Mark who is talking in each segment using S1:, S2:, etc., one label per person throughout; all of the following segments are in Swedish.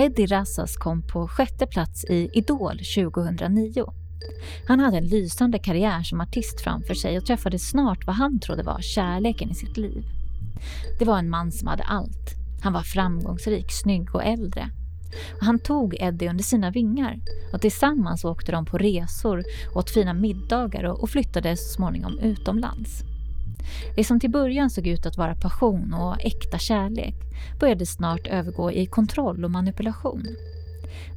S1: Eddie Razzas kom på sjätte plats i Idol 2009. Han hade en lysande karriär som artist framför sig och träffade snart vad han trodde var kärleken i sitt liv. Det var en man som hade allt. Han var framgångsrik, snygg och äldre. Han tog Eddie under sina vingar och tillsammans åkte de på resor, åt fina middagar och flyttade så småningom utomlands. Det som till början såg ut att vara passion och äkta kärlek började snart övergå i kontroll och manipulation.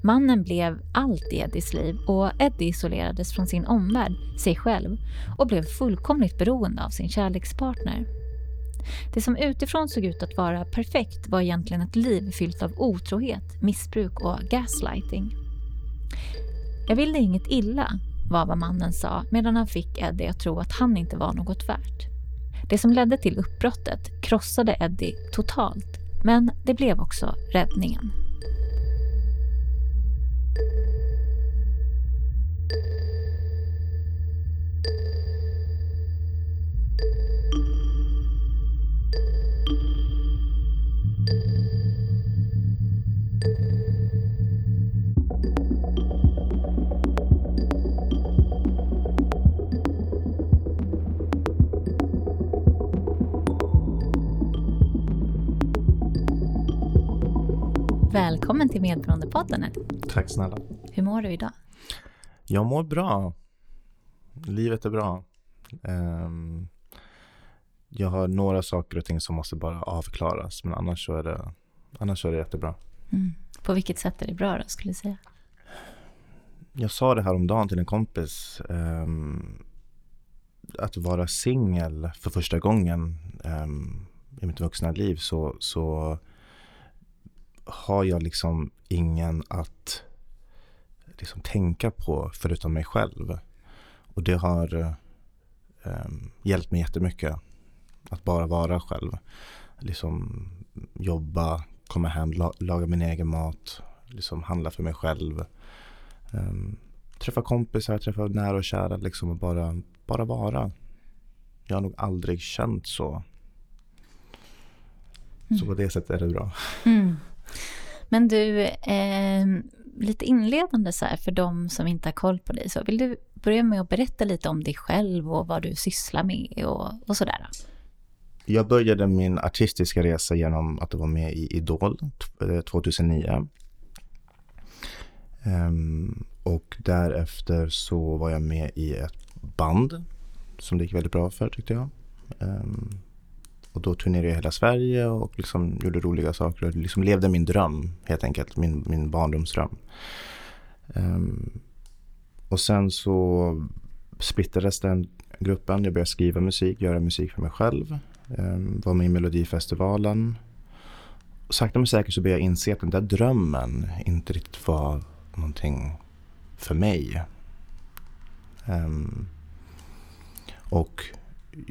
S1: Mannen blev allt i Eddies liv och Eddie isolerades från sin omvärld, sig själv och blev fullkomligt beroende av sin kärlekspartner. Det som utifrån såg ut att vara perfekt var egentligen ett liv fyllt av otrohet, missbruk och gaslighting. Jag vill dig inget illa, var vad mannen sa medan han fick Eddie att tro att han inte var något värt. Det som ledde till uppbrottet krossade Eddie totalt, men det blev också räddningen. Välkommen till Medberoendepodden.
S2: Tack snälla.
S1: Hur mår du idag?
S2: Jag mår bra. Livet är bra. Um, jag har några saker och ting som måste bara avklaras, men annars så är det, annars så är det jättebra.
S1: Mm. På vilket sätt är det bra då, skulle du säga?
S2: Jag sa det här om dagen till en kompis. Um, att vara singel för första gången um, i mitt vuxna liv så, så har jag liksom ingen att liksom tänka på förutom mig själv. Och det har um, hjälpt mig jättemycket. Att bara vara själv. Liksom jobba, komma hem, la, laga min egen mat, liksom handla för mig själv. Um, träffa kompisar, träffa nära och kära liksom och bara, bara vara. Jag har nog aldrig känt så. Mm. Så på det sättet är det bra. Mm.
S1: Men du, eh, lite inledande så här för de som inte har koll på dig. Så vill du börja med att berätta lite om dig själv och vad du sysslar med och, och sådär?
S2: Jag började min artistiska resa genom att vara med i Idol 2009. Eh, um, ehm, och därefter så var jag med i ett band som det gick väldigt bra för tyckte jag. Um, och då turnerade jag hela Sverige och liksom gjorde roliga saker och liksom levde min dröm helt enkelt, min, min barndomsdröm. Um, och sen så splittrades den gruppen. Jag började skriva musik, göra musik för mig själv. Um, var med i Melodifestivalen. Och sakta men säkert så började jag inse att den där drömmen inte riktigt var någonting för mig. Um, och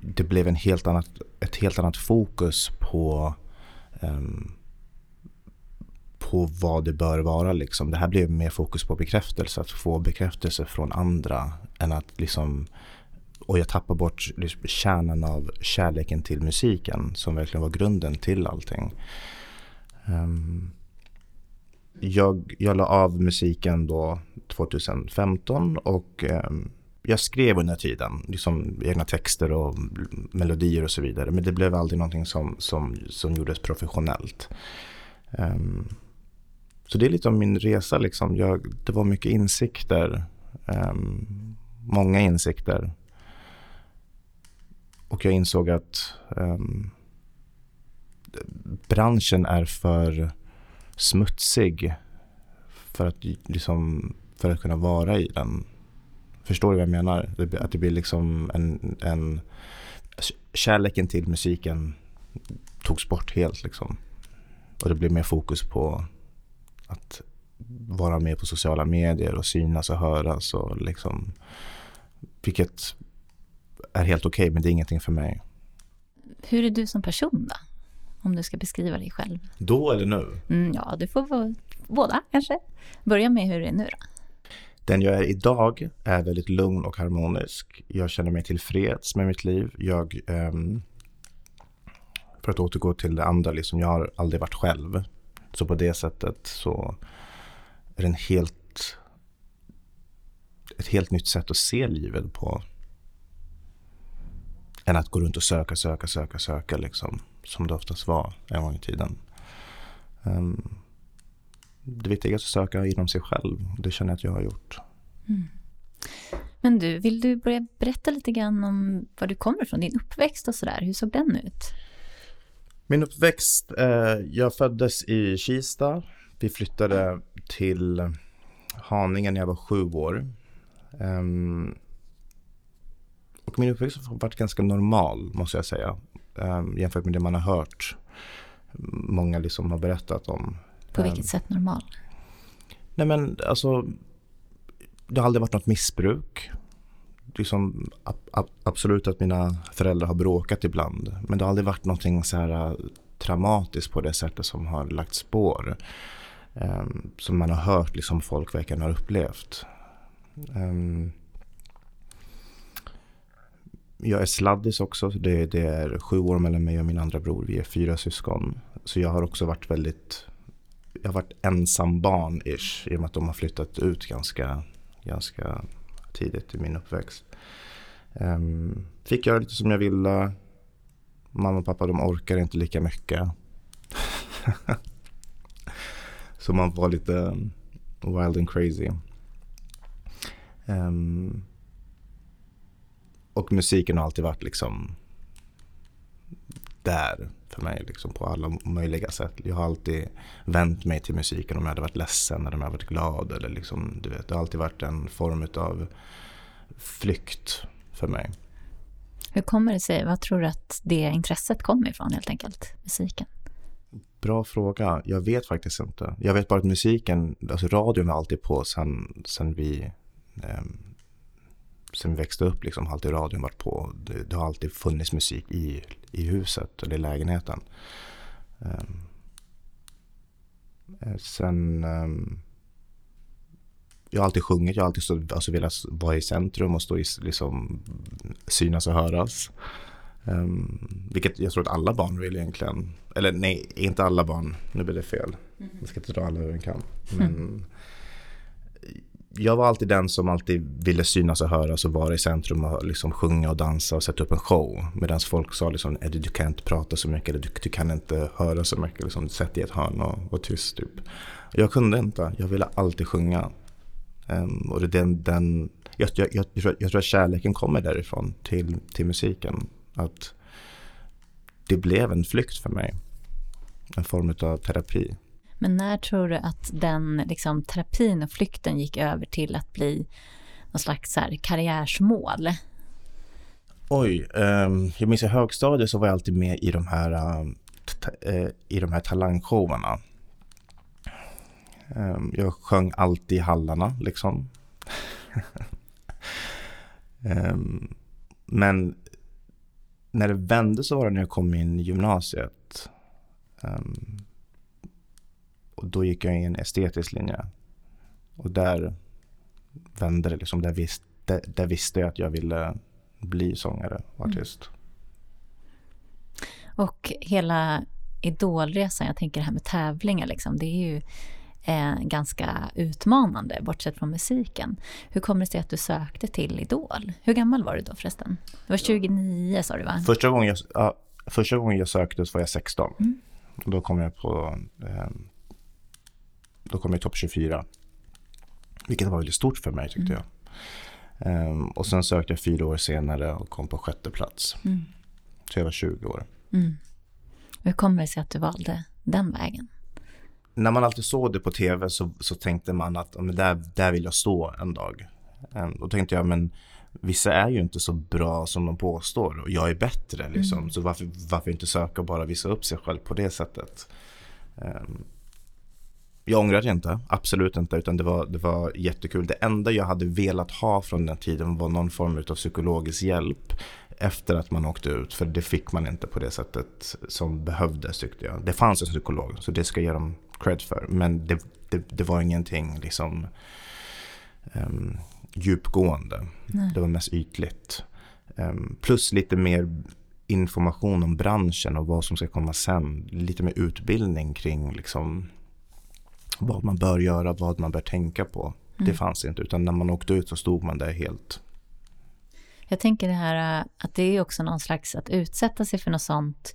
S2: det blev en helt annat, ett helt annat fokus på um, på vad det bör vara. Liksom. Det här blev mer fokus på bekräftelse, att få bekräftelse från andra än att liksom och jag tappar bort liksom, kärnan av kärleken till musiken som verkligen var grunden till allting. Um, jag, jag la av musiken då 2015 och um, jag skrev under tiden, liksom egna texter och melodier och så vidare. Men det blev aldrig någonting som, som, som gjordes professionellt. Um, så det är lite om min resa. Liksom. Jag, det var mycket insikter. Um, många insikter. Och jag insåg att um, branschen är för smutsig för att, liksom, för att kunna vara i den. Förstår du vad jag menar? Att det blir liksom en, en kärleken till musiken togs bort helt liksom. Och det blev mer fokus på att vara med på sociala medier och synas och höras och liksom vilket är helt okej okay, men det är ingenting för mig.
S1: Hur är du som person då? Om du ska beskriva dig själv.
S2: Då eller nu?
S1: Mm, ja, du får båda kanske. Börja med hur det är nu då.
S2: Den jag är idag är väldigt lugn och harmonisk. Jag känner mig tillfreds med mitt liv. Jag, ehm, för att återgå till det andra, liksom, jag har aldrig varit själv. Så på det sättet så är det en helt, ett helt nytt sätt att se livet på. Än att gå runt och söka, söka, söka, söka liksom. Som det oftast var en gång i tiden. Um, det viktiga är att söka inom sig själv. Det känner jag att jag har gjort. Mm.
S1: Men du, vill du börja berätta lite grann om var du kommer ifrån, din uppväxt och sådär. Hur såg den ut?
S2: Min uppväxt, eh, jag föddes i Kista. Vi flyttade till Haninge när jag var sju år. Um, och min uppväxt har varit ganska normal, måste jag säga. Um, jämfört med det man har hört. Många liksom har berättat om.
S1: På vilket um, sätt normal?
S2: Nej men alltså, det har aldrig varit något missbruk. Liksom, ab absolut att mina föräldrar har bråkat ibland. Men det har aldrig varit någonting så här äh, traumatiskt på det sättet som har lagt spår. Um, som man har hört liksom folk verkligen har upplevt. Um, jag är sladdis också. Det, det, är sju år mellan mig och min andra bror. Vi är fyra syskon. Så jag har också varit väldigt... Jag har varit ensam barn-ish i och med att de har flyttat ut ganska, ganska tidigt i min uppväxt. Um, fick göra lite som jag ville. Mamma och pappa de orkar inte lika mycket. Så man var lite wild and crazy. Um, och musiken har alltid varit liksom där för mig liksom på alla möjliga sätt. Jag har alltid vänt mig till musiken om jag hade varit ledsen eller om jag hade varit glad. Eller liksom, du vet, det har alltid varit en form av flykt för mig.
S1: Hur kommer det sig? Vad tror du att det intresset kommer ifrån helt enkelt? Musiken?
S2: Bra fråga. Jag vet faktiskt inte. Jag vet bara att musiken, alltså radion var alltid på sen, sen vi eh, sen vi växte upp liksom har alltid radion varit på. Det, det, har alltid funnits musik i, i huset eller i lägenheten. Um, sen um, jag har alltid sjungit, jag har alltid stå, alltså velat vara i centrum och stå i, liksom, synas och höras. Um, vilket jag tror att alla barn vill egentligen. Eller nej, inte alla barn. Nu blir det fel. Mm. Jag ska inte dra alla över en kam. Men mm jag var alltid den som alltid ville synas och höras och vara i centrum och liksom sjunga och dansa och sätta upp en show. Medan folk sa liksom, du, du kan inte prata så mycket eller du, du kan inte höra så mycket. Liksom, sätt dig i ett hörn och var tyst typ. Jag kunde inte, jag ville alltid sjunga. Um, och det den, den, jag, jag, jag, jag, tror, jag tror att kärleken kommer därifrån till, till musiken. Att det blev en flykt för mig. En form av terapi.
S1: Men när tror du att den liksom, terapin och flykten gick över till att bli någon slags så här, karriärsmål?
S2: Oj, um, jag minns i högstadiet så var jag alltid med i de här, um, i de här talangshowerna. Um, ehm, jag sjöng alltid i hallarna liksom. um, men när det vände så var det när jag kom in i gymnasiet. Um, och då gick jag in en estetisk linje. Och där vände det liksom. Där, visst, där, där visste jag att jag ville bli sångare och mm. artist. Mm.
S1: Och hela idolresan, jag tänker det här med tävlingar, liksom, det är ju eh, ganska utmanande, bortsett från musiken. Hur kommer det sig att du sökte till Idol? Hur gammal var du då förresten? Det var 29 sa du va?
S2: Första gången jag, ja, första gången jag sökte så var jag 16. Mm. Då kom jag på eh, då kom jag topp 24. Vilket var väldigt stort för mig tyckte mm. jag. Um, och sen sökte jag fyra år senare och kom på sjätte plats. Mm. Så jag var 20 år. Mm.
S1: Hur kommer det sig att du valde den vägen?
S2: när man alltid såg det på tv så, så tänkte man att men där, där vill jag stå en dag. Um, då tänkte jag, men vissa är ju inte så bra som de påstår och jag är bättre. Liksom. Mm. Så varför, varför inte söka och bara visa upp sig själv på det sättet? Um, jag ångrar det inte, absolut inte, utan det var, det var jättekul. Det enda jag hade velat ha från den tiden var någon form av psykologisk hjälp efter att man åkte ut, för det fick man inte på det sättet som behövdes tyckte jag. Det fanns en psykolog, så det ska jag ge dem cred för. Men det, det, det var ingenting liksom um, djupgående. Nej. Det var mest ytligt. Um, plus lite mer information om branschen och vad som ska komma sen. Lite mer utbildning kring liksom vad man bör göra, vad man bör tänka på.
S1: Mm.
S2: Det fanns inte, utan när man åkte ut så stod man där helt
S1: Jag tänker det här äh, att det är också någon slags att utsätta sig för något sånt.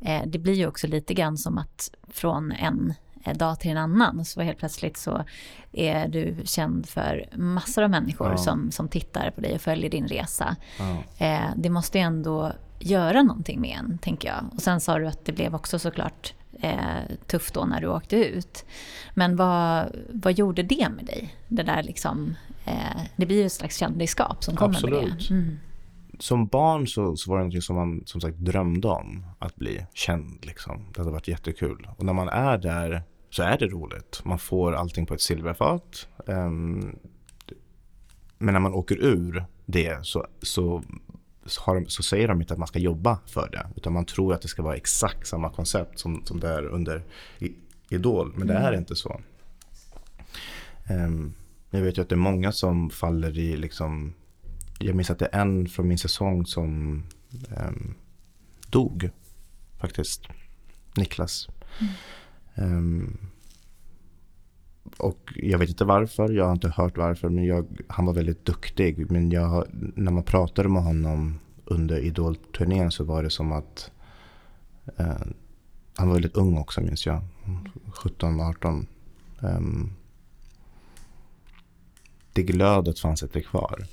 S1: Eh, det blir ju också lite grann som att från en eh, dag till en annan så helt plötsligt så är du känd för massor av människor
S2: Ja.
S1: som, som tittar på dig och följer din resa.
S2: Ja.
S1: Eh, det måste ju ändå göra någonting med en, tänker jag. Och sen sa du att det blev också såklart eh, tufft då när du åkte ut. Men vad, vad gjorde det med dig? Det där liksom, eh, det blir ju ett slags kändisskap som kommer med
S2: Absolut.
S1: det. Mm.
S2: Som barn så, så var det något som man som sagt drömde om, att bli känd. Liksom. Det hade varit jättekul. Och när man är där så är det roligt. Man får allting på ett silverfat. Ehm, men när man åker ur det så, så, så, de, så säger de inte att man ska jobba för det. Utan man tror att det ska vara exakt samma koncept som, som det är under Idol. Men det är inte så. Ehm, jag vet ju att det är många som faller i liksom jag minns att det är en från min säsong som ehm, dog faktiskt. Niklas. Ehm, och jag vet inte varför, jag har inte hört varför, men jag, han var väldigt duktig. Men jag, när man pratade med honom under Idol-turnén så var det som att eh, han var väldigt ung också minns jag. 17, 18. Um, det glödet fanns inte kvar.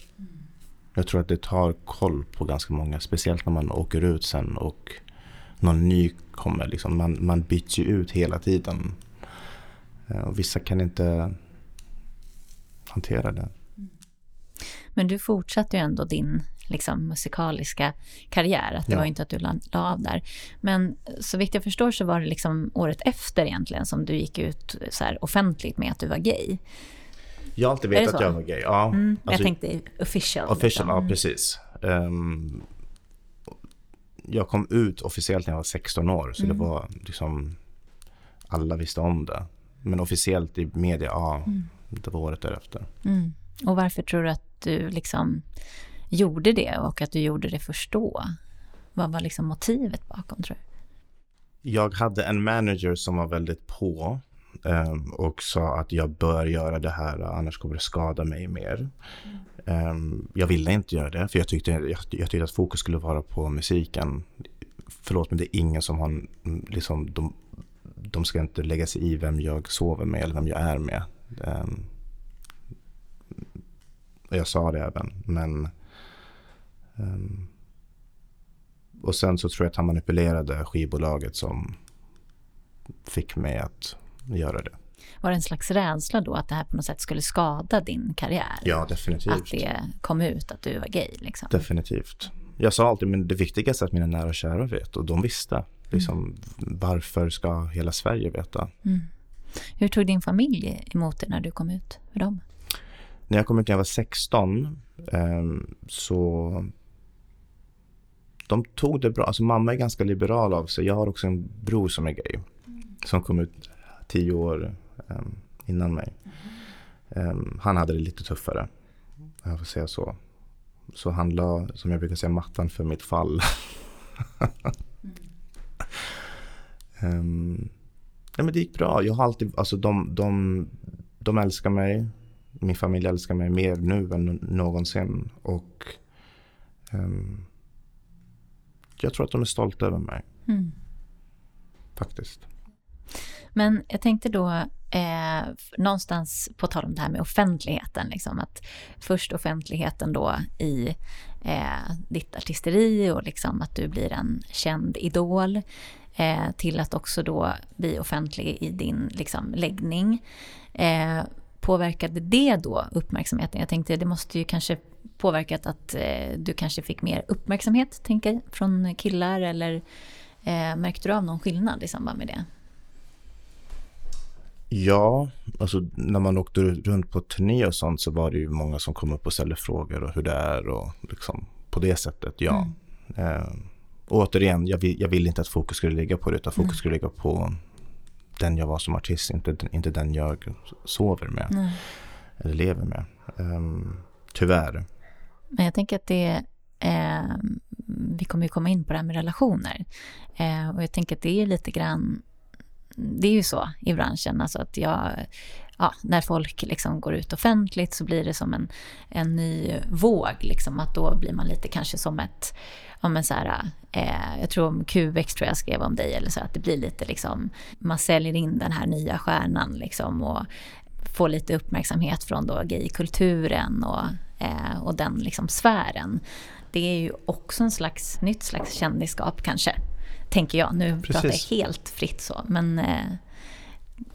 S2: Jag tror att det tar koll på ganska många, speciellt när man åker ut sen och någon ny kommer. Liksom. Man, man byts ju ut hela tiden. Eh, Och vissa kan inte hantera det.
S1: Men du fortsatte ju ändå din liksom, musikaliska karriär. Att det
S2: Ja.
S1: var inte att du la, la av där. Men så vitt jag förstår så var det liksom året efter egentligen som du gick ut så här offentligt med att du var gay.
S2: Jag har alltid vetat att jag var gay. Ja,
S1: Mm, jag
S2: alltså,
S1: tänkte official.
S2: official,
S1: liksom.
S2: ja precis. Ehm, jag kom ut officiellt när jag var 16 år, så
S1: Mm.
S2: det var liksom alla visste om det. Men officiellt i media, ja, det var året därefter.
S1: Mm. Och varför tror du att du liksom gjorde det och att du gjorde det först då? Vad var liksom motivet bakom tror du?
S2: Jag hade en manager som var väldigt på ehm, och sa att jag bör göra det här annars kommer det skada mig mer. Ehm, jag ville inte göra det för jag tyckte, jag, jag tyckte att fokus skulle vara på musiken. Förlåt men det är ingen som har mm, liksom, de, de ska inte lägga sig i vem jag sover med eller vem jag är med. Och jag sa det även men ehm, och sen så tror jag att han manipulerade skivbolaget som fick mig att göra det.
S1: Var det en slags rädsla då att det här på något sätt skulle skada din karriär?
S2: Ja, definitivt.
S1: Att det kom ut att du var gay liksom?
S2: Definitivt. Jag sa alltid, men det viktigaste är att mina nära och kära vet och de visste. Liksom, Varför ska hela Sverige veta?
S1: Mm. Hur tog din familj emot det när du kom ut för dem?
S2: När jag kom ut när jag var 16 ehm, så de tog det bra. Alltså mamma är ganska liberal av sig. Jag har också en bror som är gay. Som kom ut tio år ehm, innan mig. Ehm, han hade det lite tuffare. Jag får säga så. Så han la, som jag brukar säga, mattan för mitt fall. Ehm, nej, men det gick bra. Jag har alltid, alltså de, de, de älskar mig. Min familj älskar mig mer nu än någonsin. Och ehm, jag tror att de är stolta över mig.
S1: Mm.
S2: Faktiskt.
S1: Men jag tänkte då, eh, någonstans på tal om det här med offentligheten, liksom, att först offentligheten då i eh, ditt artisteri och liksom att du blir en känd idol, eh, till att också då bli offentlig i din liksom, läggning. Eh, påverkade det då uppmärksamheten? Jag tänkte det måste ju kanske påverkat att eh, du kanske fick mer uppmärksamhet, tänker från killar eller eh, märkte du av någon skillnad i samband med det?
S2: Ja, alltså när man åkte runt på turné och sånt så var det ju många som kom upp och ställde frågor och hur det är och liksom på det sättet, ja. Eh, och återigen, jag vill, jag vill inte att fokus skulle ligga på det utan fokus skulle ligga på den jag var som artist, inte, inte den jag sover med
S1: Nej.
S2: eller lever med. Ehm, tyvärr.
S1: Men jag tänker att det... Eh, vi kommer ju komma in på det här med relationer. Eh, och jag tänker att det är lite grann det är ju så i branschen, alltså att jag, ja, när folk liksom går ut offentligt så blir det som en, en ny våg, liksom, att då blir man lite kanske som ett, ja men så här, eh, jag tror om QX tror jag skrev om dig eller så, att det blir lite liksom, man säljer in den här nya stjärnan liksom och får lite uppmärksamhet från då gaykulturen och, eh, och den liksom sfären. Det är ju också en slags, nytt slags kändisskap kanske tänker jag. Nu Precis. pratar jag helt fritt så. Men eh,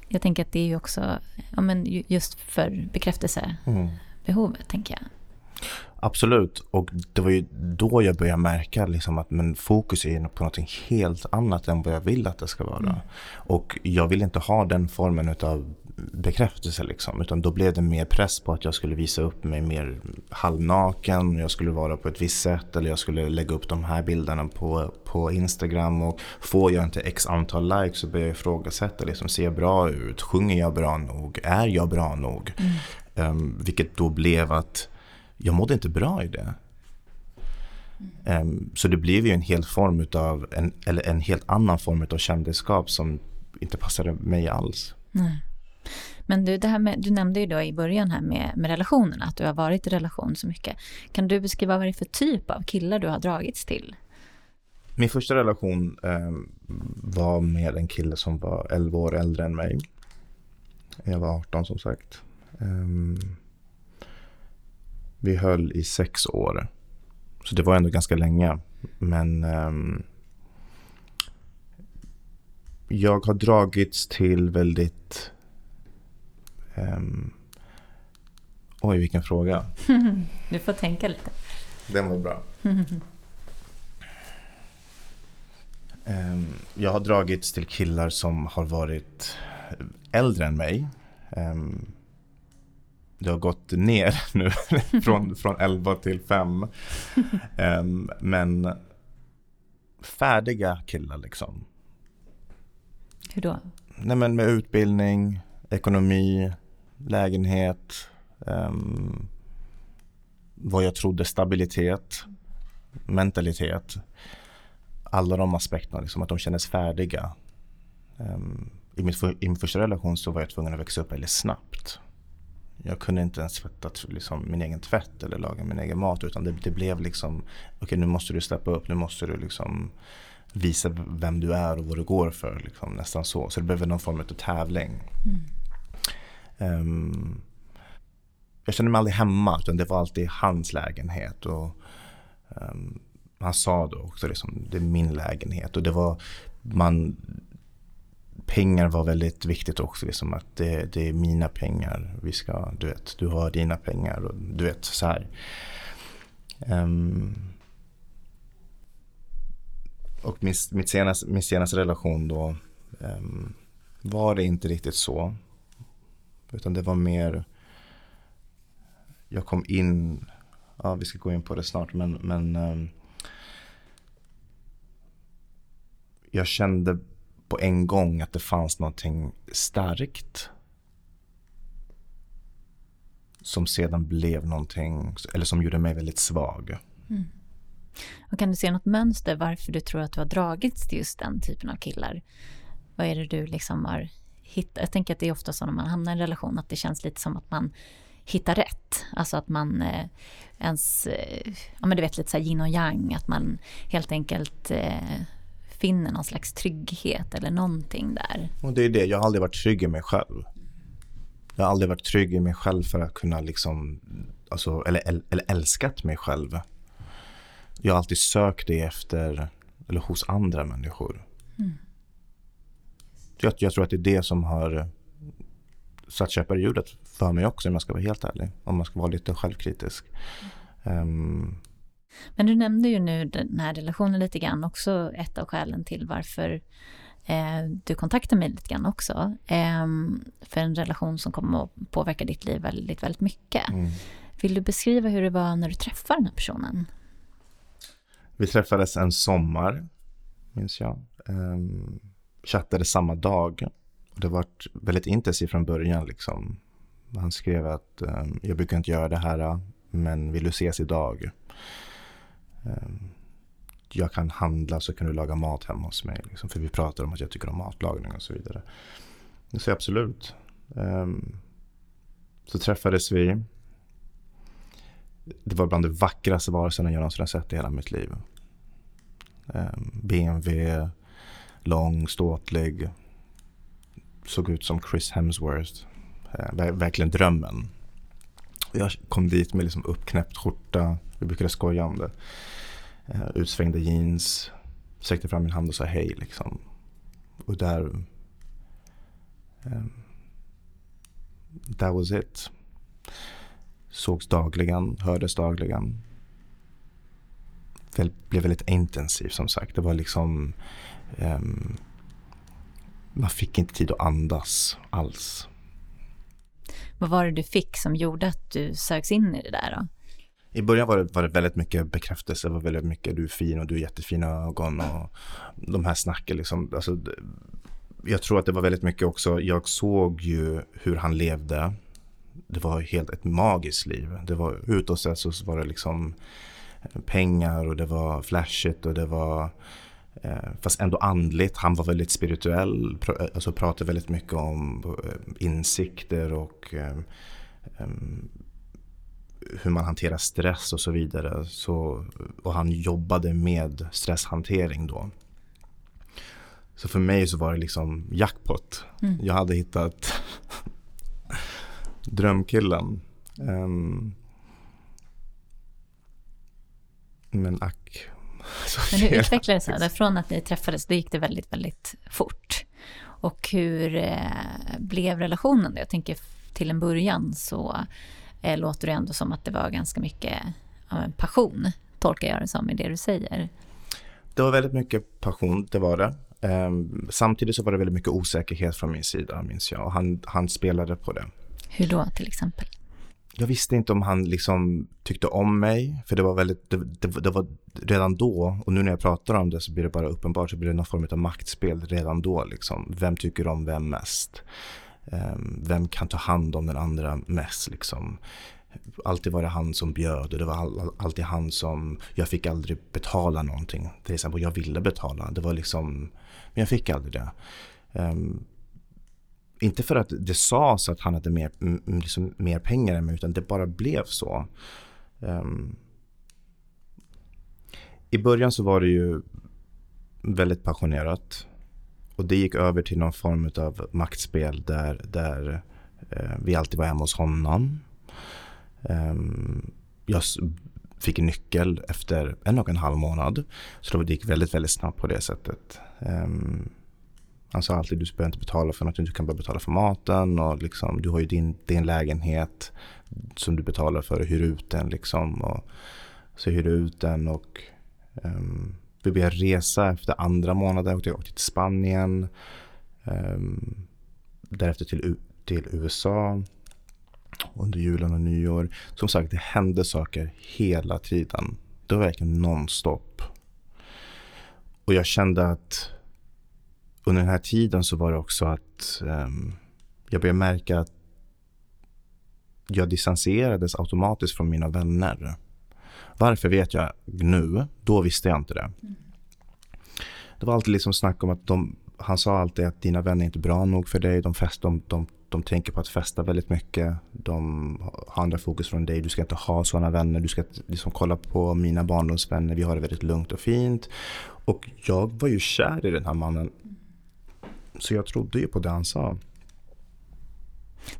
S1: jag tänker att det är ju också ja, men just för bekräftelsebehovet, mm. tänker jag.
S2: Absolut, och det var ju då jag började märka liksom att men fokus är på något helt annat än vad jag vill att det ska vara. Mm. Och jag vill inte ha den formen av bekräftelse liksom. Utan då blev det mer press på att jag skulle visa upp mig mer halvnaken. Jag skulle vara på ett visst sätt eller jag skulle lägga upp de här bilderna på, på Instagram. Och får jag inte x antal likes så börjar jag ifrågasätta. Liksom, ser jag bra ut? Sjunger jag bra nog? Är jag bra nog? Mm. Um, vilket då blev att jag mådde inte bra i det. Um, så det blev ju en hel form utav, en, eller en helt annan form av kändisskap som inte passade mig alls.
S1: Nej. Men du, det här med, du nämnde ju då i början här med, med relationerna, att du har varit i relation så mycket. Kan du beskriva vad det är för typ av killar du har dragits till?
S2: Min första relation eh, var med en kille som var 11 år äldre än mig. Jag var 18 som sagt. Eh, vi höll i sex år. Så det var ändå ganska länge. Men eh, jag har dragits till väldigt Um, oj, vilken fråga.
S1: du får tänka lite.
S2: Den var bra. um, jag har dragits till killar som har varit äldre än mig. Um, det har gått ner nu från, från 11 till 5. Um, men färdiga killar liksom.
S1: Hur då?
S2: Nej men med utbildning, ekonomi, lägenhet, um, vad jag trodde stabilitet, mentalitet. Alla de aspekterna, liksom, att de kändes färdiga. Um, i, mitt I min första relation så var jag tvungen att växa upp väldigt snabbt. Jag kunde inte ens tvätta liksom, min egen tvätt eller laga min egen mat utan det, det blev liksom okej okay, nu måste du steppa upp, nu måste du liksom visa vem du är och vad du går för. Liksom, nästan så. Så det blev någon form av tävling. Mm. Um, jag kände mig aldrig hemma utan det var alltid hans lägenhet. Och, um, han sa då också liksom, det är min lägenhet. Och det var, man, pengar var väldigt viktigt också. Liksom, att det, det, är mina pengar. Vi ska, du vet, du har dina pengar. Och, du vet, så här. Um, och min, mitt senaste, min senaste relation då um, var det inte riktigt så. Utan det var mer, jag kom in, ja vi ska gå in på det snart men, men um, jag kände på en gång att det fanns någonting starkt som sedan blev någonting, eller som gjorde mig väldigt svag. Mm.
S1: Och kan du se något mönster varför du tror att du har dragits till just den typen av killar? Vad är det du liksom har hittat? jag tänker att det är ofta så när man hamnar i en relation att det känns lite som att man hittar rätt. Alltså att man eh, ens, eh, ja men du vet lite så här yin och yang, att man helt enkelt eh, finner någon slags trygghet eller någonting där.
S2: Och det är det, jag har aldrig varit trygg i mig själv. Jag har aldrig varit trygg i mig själv för att kunna liksom, alltså, eller, eller älskat mig själv. Jag har alltid sökt det efter, eller hos andra människor. Mm jag, jag tror att det är det som har satt käppar i hjulet för mig också om jag ska vara helt ärlig. Om man ska vara lite självkritisk. Um,
S1: men du nämnde ju nu den här relationen lite grann också ett av skälen till varför eh, du kontaktar mig lite grann också. Eh, för en relation som kommer att påverka ditt liv väldigt, väldigt mycket. Mm. Vill du beskriva hur det var när du träffade den här personen?
S2: Vi träffades en sommar, minns jag. Um, chattade samma dag. Det var väldigt intensivt från början. Liksom. Han skrev att um, jag brukar inte göra det här, men vill du ses idag? Ehm, jag kan handla så kan du laga mat hemma hos mig. Liksom, för vi pratar om att jag tycker om matlagning och så vidare. Så absolut. Um, så träffades vi. Det var bland de vackraste varelserna jag någonsin har sett i hela mitt liv. Ehm, um, BMW, lång, ståtlig. Såg ut som Chris Hemsworth. Uh, verkligen drömmen. Jag kom dit med liksom uppknäppt skjorta. Vi brukade skoja om det. Uh, utsvängda jeans. Sträckte fram min hand och sa hej liksom. Och där... Um, that was it. Sågs dagligen, hördes dagligen. Det blev väldigt intensivt som sagt. Det var liksom... Um, man fick inte tid att andas alls.
S1: Vad var det du fick som gjorde att du sögs in i det där då?
S2: I början var det, var det väldigt mycket bekräftelse, det var väldigt mycket du är fin och du har jättefina ögon och de här snacken liksom. Alltså, jag tror att det var väldigt mycket också, jag såg ju hur han levde. Det var helt ett magiskt liv. Det var utåt sett så var det liksom pengar och det var flashigt och det var fast ändå andligt. Han var väldigt spirituell, alltså pratade väldigt mycket om eh, insikter och eh, hur man hanterar stress och så vidare. Så, och han jobbade med stresshantering då. Så för mig så var det liksom jackpot. Mm. Jag hade hittat drömkillen. Um, men ack.
S1: Men hur utvecklades det? Från att ni träffades, då gick det väldigt, väldigt fort. Och hur eh, blev relationen? Jag tänker till en början så eh, låter det ändå som att det var ganska mycket ja, passion, tolkar jag det som i det du säger.
S2: Det var väldigt mycket passion, det var det. Um, samtidigt så var det väldigt mycket osäkerhet från min sida, minns jag. Och han, han spelade på det.
S1: Hur då, till exempel?
S2: Jag visste inte om han liksom tyckte om mig, för det var väldigt, det, det, det, var redan då, och nu när jag pratar om det så blir det bara uppenbart, så blir det någon form av maktspel redan då liksom. Vem tycker om vem mest? Um, vem kan ta hand om den andra mest liksom? alltid var det han som bjöd och det var all, alltid han som, jag fick aldrig betala någonting. Till exempel, jag ville betala. Det var liksom men jag fick aldrig det. Ehm, inte för att det sades att han hade mer, liksom mer pengar än mig, utan det bara blev så. Um, I början så var det ju väldigt passionerat. Och det gick över till någon form av maktspel där, där uh, vi alltid var hemma hos honom. Um, jag fick en nyckel efter en och en halv månad. Så det gick väldigt, väldigt snabbt på det sättet. Um, han sa alltid du behöver inte betala för något, du kan bara betala för maten och liksom, du har ju din, din lägenhet som du betalar för och hyr ut den liksom. Och så hyr ut den och um, vi började resa efter andra månaden. Jag åkte till Spanien. Um, därefter till, till USA under julen och nyår. Som sagt, det hände saker hela tiden. Det var verkligen nonstop. Och jag kände att under den här tiden så var det också att um, jag började märka att jag distanserades automatiskt från mina vänner. Varför vet jag nu. Då visste jag inte det. Det var alltid liksom snack om att de, han sa alltid att dina vänner är inte bra nog för dig. De, fest, de, de, de tänker på att festa väldigt mycket. De har andra fokus från dig. Du ska inte ha sådana vänner. Du ska liksom kolla på mina barndomsvänner. Vi har det väldigt lugnt och fint. Och jag var ju kär i den här mannen. Så jag trodde ju på det han sa.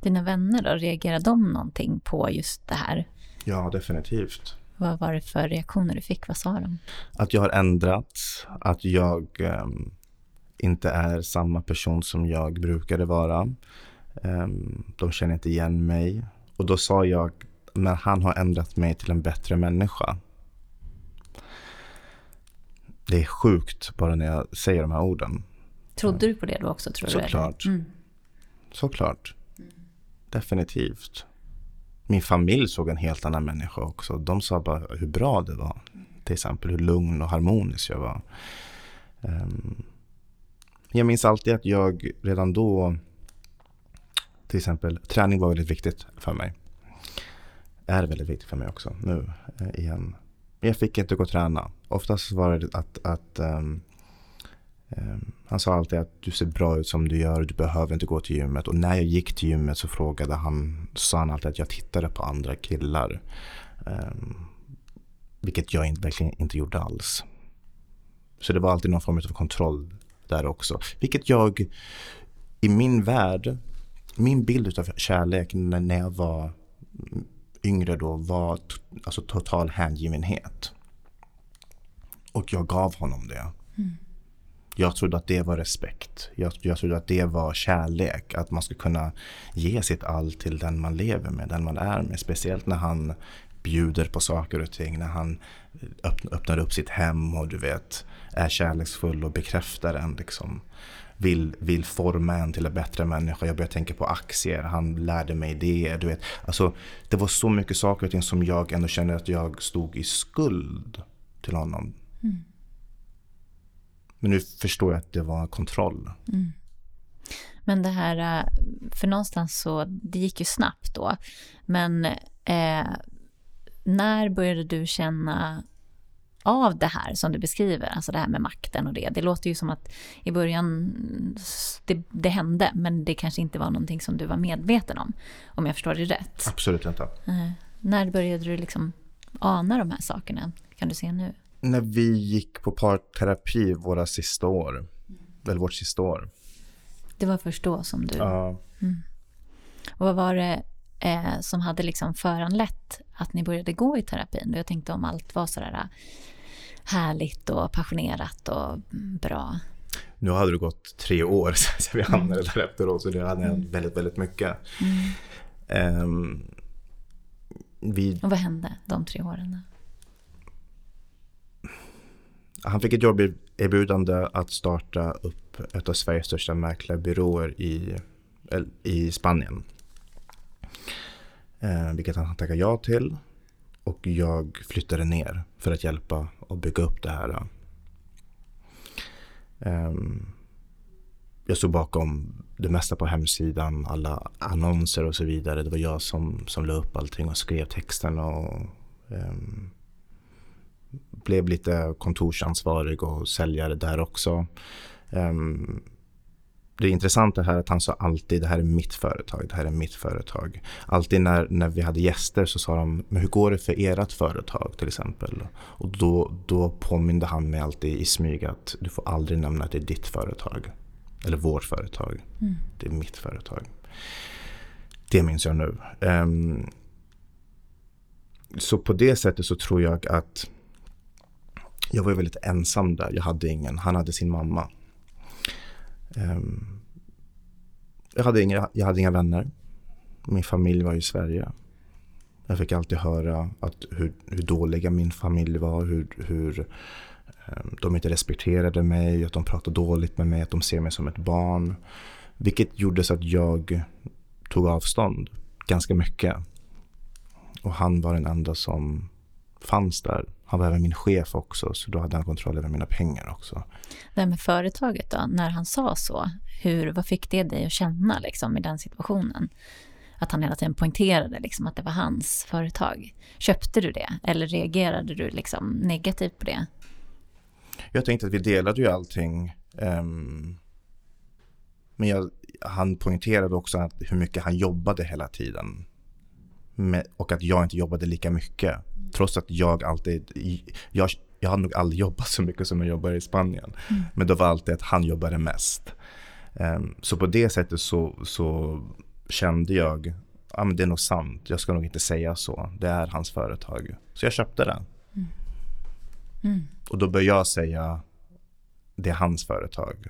S1: Dina vänner då, reagerade de någonting på just det här?
S2: Ja, definitivt.
S1: Vad var det för reaktioner du fick? Vad sa de?
S2: Att jag har ändrats, att jag um, inte är samma person som jag brukade vara. Um, de känner inte igen mig. Och då sa jag, men han har ändrat mig till en bättre människa. Det är sjukt bara när jag säger de här orden.
S1: Trodde du på det då också? Tror
S2: Såklart. Du, mm. Såklart. Mm. Definitivt. Min familj såg en helt annan människa också. De sa bara hur bra det var. Till exempel hur lugn och harmonisk jag var. Um, jag minns alltid att jag redan då, till exempel, träning var väldigt viktigt för mig. Är väldigt viktigt för mig också nu eh, igen. Jag fick inte gå och träna. Oftast var det att, att um, Ehm, han sa alltid att du ser bra ut som du gör, du behöver inte gå till gymmet. Och när jag gick till gymmet så frågade han, sa han alltid att jag tittade på andra killar. Ehm, vilket jag inte, verkligen inte gjorde alls. Så det var alltid någon form av kontroll där också. Vilket jag, i min värld, min bild av kärlek när jag var yngre då var alltså total hängivenhet. Och jag gav honom det. Mm. Jag trodde att det var respekt. Jag, jag trodde att det var kärlek. Att man ska kunna ge sitt allt till den man lever med, den man är med. Speciellt när han bjuder på saker och ting. När han eh, öppnar upp sitt hem och du vet är kärleksfull och bekräftar en. Liksom. Vill, vill forma en till en bättre människa. Jag började tänka på aktier. Han lärde mig det. Du vet. Alltså, det var så mycket saker och ting som jag ändå kände att jag stod i skuld till honom. Mm. Men nu förstår jag att det var kontroll. Mm.
S1: Men det här, äh, för någonstans så, det gick ju snabbt då. Men eh, när började du känna av det här som du beskriver, alltså det här med makten och det. Det låter ju som att i början det, det hände, men det kanske inte var någonting som du var medveten om, om jag förstår det rätt.
S2: Absolut inte.
S1: Eh, när började du liksom ana de här sakerna? Kan du se nu?
S2: När vi gick på parterapi våra sista år, mm. eller vårt sista år.
S1: Det var först då som du... Ja. Mm. Och vad var det eh, som hade liksom föranlett att ni började gå i terapin? Jag tänkte om allt var sådär eh, härligt och passionerat och bra.
S2: Nu hade det gått tre år sedan vi hamnade mm. där efteråt så det hade hänt mm. väldigt, väldigt mycket. Mm. Um,
S1: vi... Och vad hände de tre åren?
S2: Han fick ett jobberbjudande att starta upp ett av Sveriges största mäklarbyråer i, i Spanien. Eh, vilket han tackade ja till. Och jag flyttade ner för att hjälpa och bygga upp det här. Eh, jag stod bakom det mesta på hemsidan, alla annonser och så vidare. Det var jag som, som la upp allting och skrev texten och um, blev lite kontorsansvarig och säljare där också. Um, det intressanta här är att han sa alltid det här är mitt företag, det här är mitt företag. Alltid när, när vi hade gäster så sa de, men hur går det för ert företag till exempel? Och då, då påminde han mig alltid i smyg att du får aldrig nämna att det är ditt företag. Eller vårt företag. Mm. Det är mitt företag. Det minns jag nu. Um, så på det sättet så tror jag att jag var väldigt ensam där. Jag hade ingen. Han hade sin mamma. Um, jag, hade inga, jag hade inga vänner. Min familj var i Sverige. Jag fick alltid höra att hur, hur dåliga min familj var, hur, hur um, de inte respekterade mig, att de pratade dåligt med mig, att de ser mig som ett barn. Vilket gjorde så att jag tog avstånd ganska mycket. Och han var den enda som fanns där han var även min chef också, så då hade han kontroll över mina pengar också.
S1: Det här med företaget då, när han sa så, hur, vad fick det dig att känna liksom, i den situationen? Att han hela tiden poängterade liksom, att det var hans företag. Köpte du det eller reagerade du liksom, negativt på det?
S2: Jag tänkte att vi delade ju allting. Um, men jag, han poängterade också att hur mycket han jobbade hela tiden. Med, och att jag inte jobbade lika mycket. Trots att jag alltid, jag, jag hade nog aldrig jobbat så mycket som jag jobbar i Spanien. Mm. Men det var alltid att han jobbade mest. Um, så på det sättet så, så kände jag, ja men det är nog sant, jag ska nog inte säga så. Det är hans företag. Så jag köpte det. Mm. Mm. Och då bör jag säga, det är hans företag.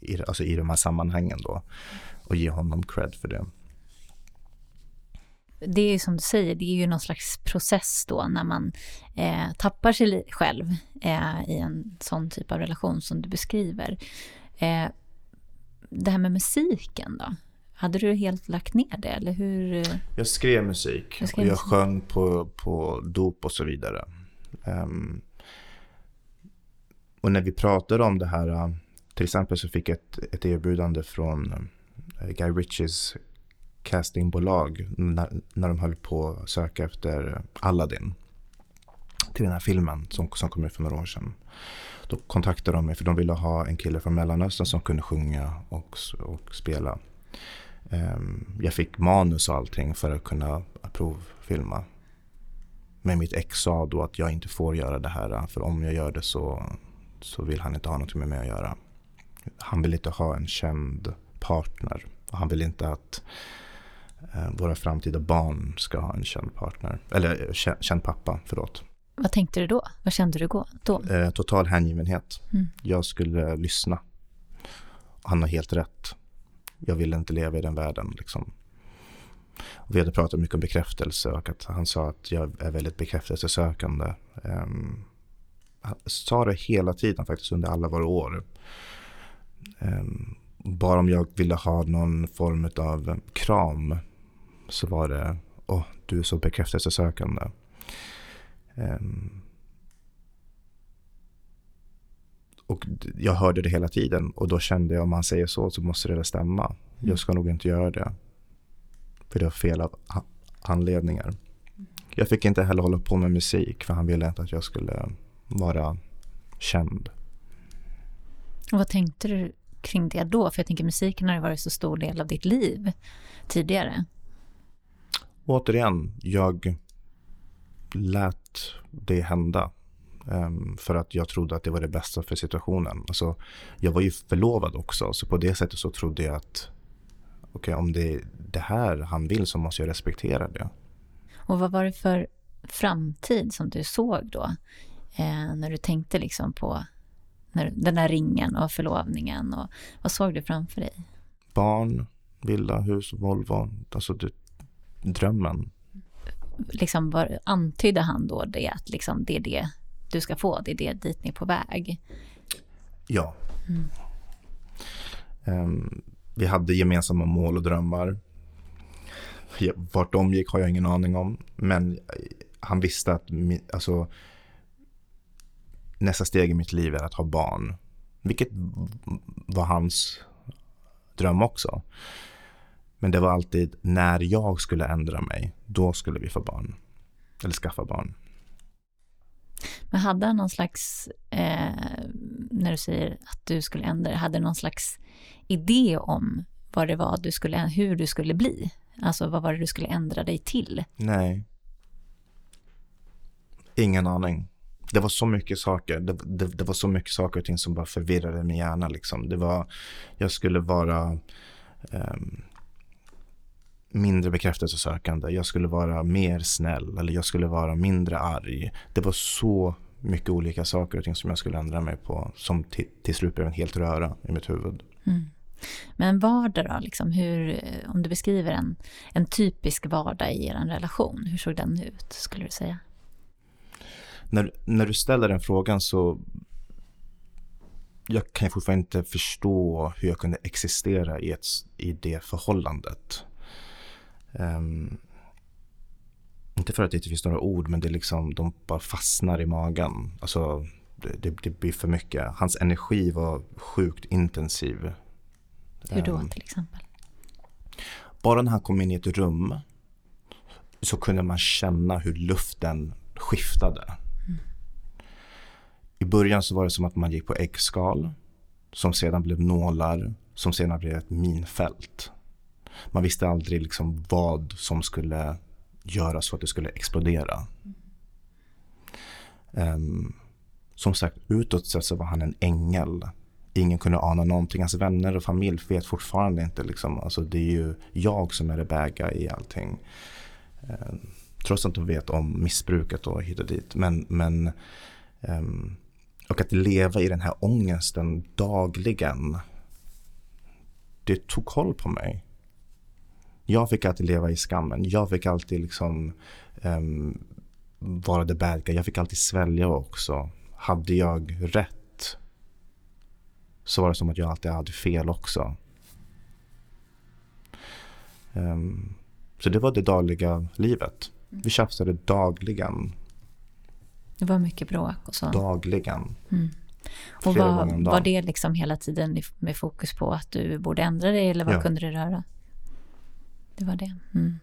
S2: I, alltså i de här sammanhangen då. Och ge honom cred för det
S1: det är ju som du säger, det är ju någon slags process då när man eh, tappar sig själv eh, i en sån typ av relation som du beskriver. Eh, det här med musiken då? Hade du helt lagt ner det eller hur?
S2: Jag skrev musik jag skrev och jag musik. sjöng på, på dop och så vidare. Um, och när vi pratade om det här, till exempel så fick jag ett, ett erbjudande från eh, Guy Ritchies castingbolag när, när de höll på att söka efter Aladdin. till den här filmen som, som kom ut för några år sedan. Då kontaktade de mig för de ville ha en kille från Mellanöstern som kunde sjunga och, och spela. Um, jag fick manus och allting för att kunna provfilma. Men mitt ex sa då att jag inte får göra det här för om jag gör det så, så vill han inte ha något med mig att göra. Han vill inte ha en känd partner. Och han vill inte att våra framtida barn ska ha en känd partner. Eller eh, känd pappa, förlåt.
S1: Vad tänkte du då? Vad kände du då?
S2: Eh, total hängivenhet. Mm. Jag skulle lyssna. Han har helt rätt. Jag vill inte leva i den världen. Liksom. vi hade pratat mycket om bekräftelse och att han sa att jag är väldigt bekräftelsesökande. Um, han sa det hela tiden faktiskt under alla våra år. Um, bara om jag ville ha någon form av kram så var det åh, oh, du är så bekräftelsesökande. Um, och jag hörde det hela tiden och då kände jag om han säger så så måste det stämma. Mm. Jag ska nog inte göra det. För det var fel av anledningar. Jag fick inte heller hålla på med musik för han ville inte att jag skulle vara känd.
S1: Och vad tänkte du kring det då? För jag tänker musiken har ju varit så stor del av ditt liv tidigare.
S2: Återigen, jag lät det hända. Um, för att jag trodde att det var det bästa för situationen. Alltså, jag var ju förlovad också, så på det sättet så trodde jag att okay, om det är det här han vill så måste jag respektera det.
S1: Och vad var det för framtid som du såg då? Eh, när du tänkte liksom på när, den där ringen och förlovningen. Och, vad såg du framför dig?
S2: Barn, villa, hus, Volvo. Alltså det, drömmen.
S1: Liksom var, antydde han då det att liksom det är det du ska få, det är det dit ni är på väg?
S2: Ja. Mm. Um, vi hade gemensamma mål och drömmar. Vart de gick har jag ingen aning om. Men han visste att alltså, nästa steg i mitt liv är att ha barn. Vilket var hans dröm också. Men det var alltid när jag skulle ändra mig, då skulle vi få barn. Eller skaffa barn.
S1: Men hade han någon slags, eh, när du säger att du skulle ändra hade någon slags idé om vad det var du skulle, hur du skulle bli? Alltså vad var det du skulle ändra dig till?
S2: Nej. Ingen aning. Det var så mycket saker. Det, det, det, var så mycket saker och ting som bara förvirrade min hjärna. Liksom. Det var, jag skulle vara um, mindre bekräftelsesökande. Jag skulle vara mer snäll eller jag skulle vara mindre arg. Det var så mycket olika saker och ting som jag skulle ändra mig på som till, till slut blev en helt röra i mitt huvud. Mm.
S1: Men vardag då, liksom hur, om du beskriver en, en typisk vardag i er relation, hur såg den ut skulle du säga?
S2: När, när du ställer den frågan så jag kan fortfarande inte förstå hur jag kunde existera i, ett, i det förhållandet. Um, inte för att det inte finns några ord, men det är liksom, de bara fastnar i magen. Alltså, det, det, det blir för mycket. Hans energi var sjukt intensiv.
S1: Hur då um, till exempel?
S2: Bara när han kom in i ett rum så kunde man känna hur luften skiftade. Mm. I början så var det som att man gick på äggskal som sedan blev nålar som sedan blev ett minfält. Man visste aldrig liksom vad som skulle göra så att det skulle explodera. Um, som sagt, utåt sett så var han en ängel. Ingen kunde ana någonting. Hans vänner och familj vet fortfarande inte. Liksom. Alltså, det är ju jag som är det bäga i allting. Um, trots att de vet om missbruket och hit och dit. Men, men um, och att leva i den här ångesten dagligen. Det tog koll på mig. Jag fick alltid leva i skammen. Jag fick alltid liksom um, vara det bad guy. Jag fick alltid svälja också. Hade jag rätt så var det som att jag alltid hade fel också. Um, så det var det dagliga livet. Vi tjafsade dagligen.
S1: Det var mycket bråk och så?
S2: Dagligen. Mm.
S1: Och var, var det liksom hela tiden med fokus på att du borde ändra dig eller vad ja. kunde det röra? Det var det. Mm.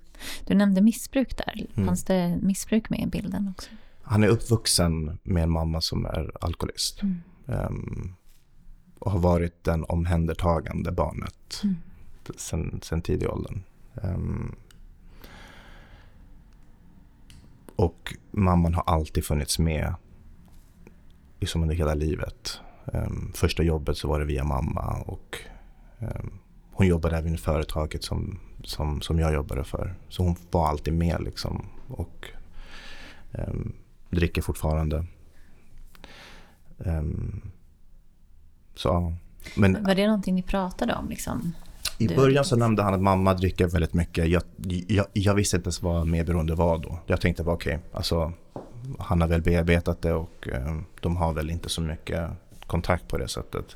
S1: Du nämnde missbruk där. Mm. Fanns det missbruk med i bilden också?
S2: han är uppvuxen med en mamma som är alkoholist.
S1: Mm.
S2: Um, och har varit den omhändertagande barnet
S1: Mm.
S2: sen, sen tidig åldern. Um, och mamman har alltid funnits med liksom under hela livet. Um, första jobbet så var det via mamma och um, hon jobbade även i företaget som, som, som jag jobbade för. Så hon var alltid med liksom. Och um, dricker fortfarande. Um, så. Men
S1: Var det någonting ni pratade om? Liksom?
S2: i
S1: Du-
S2: början så nämnde han att mamma dricker väldigt mycket. Jag, jag, jag visste inte ens vad medberoende var då. Jag tänkte bara okej, alltså han har väl bearbetat det och eh, de har väl inte så mycket kontakt på det sättet.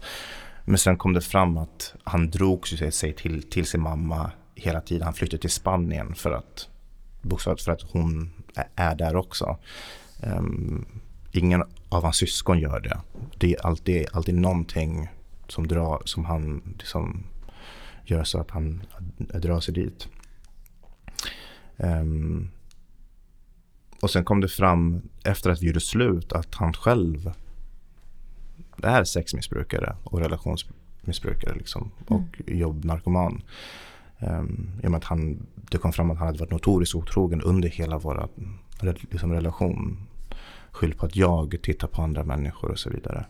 S2: Men sen kom det fram att han drog sig- sig till, till sin mamma hela tiden. Han flyttade till Spanien för att bokstavligt för att hon är- är där också. Ehm, ingen av hans syskon gör det. Det är alltid, alltid någonting som, drar, som han liksom gör så att han drar sig dit. Ehm, och sen kom det fram efter att vi gjorde slut att han själv är sexmissbrukare och relationsmissbrukare liksom, och jobbnarkoman. Um, I och med att han, det kom fram att han hade varit notoriskt otrogen under hela vår liksom, relation. Skyll på att jag tittar på andra människor och så vidare.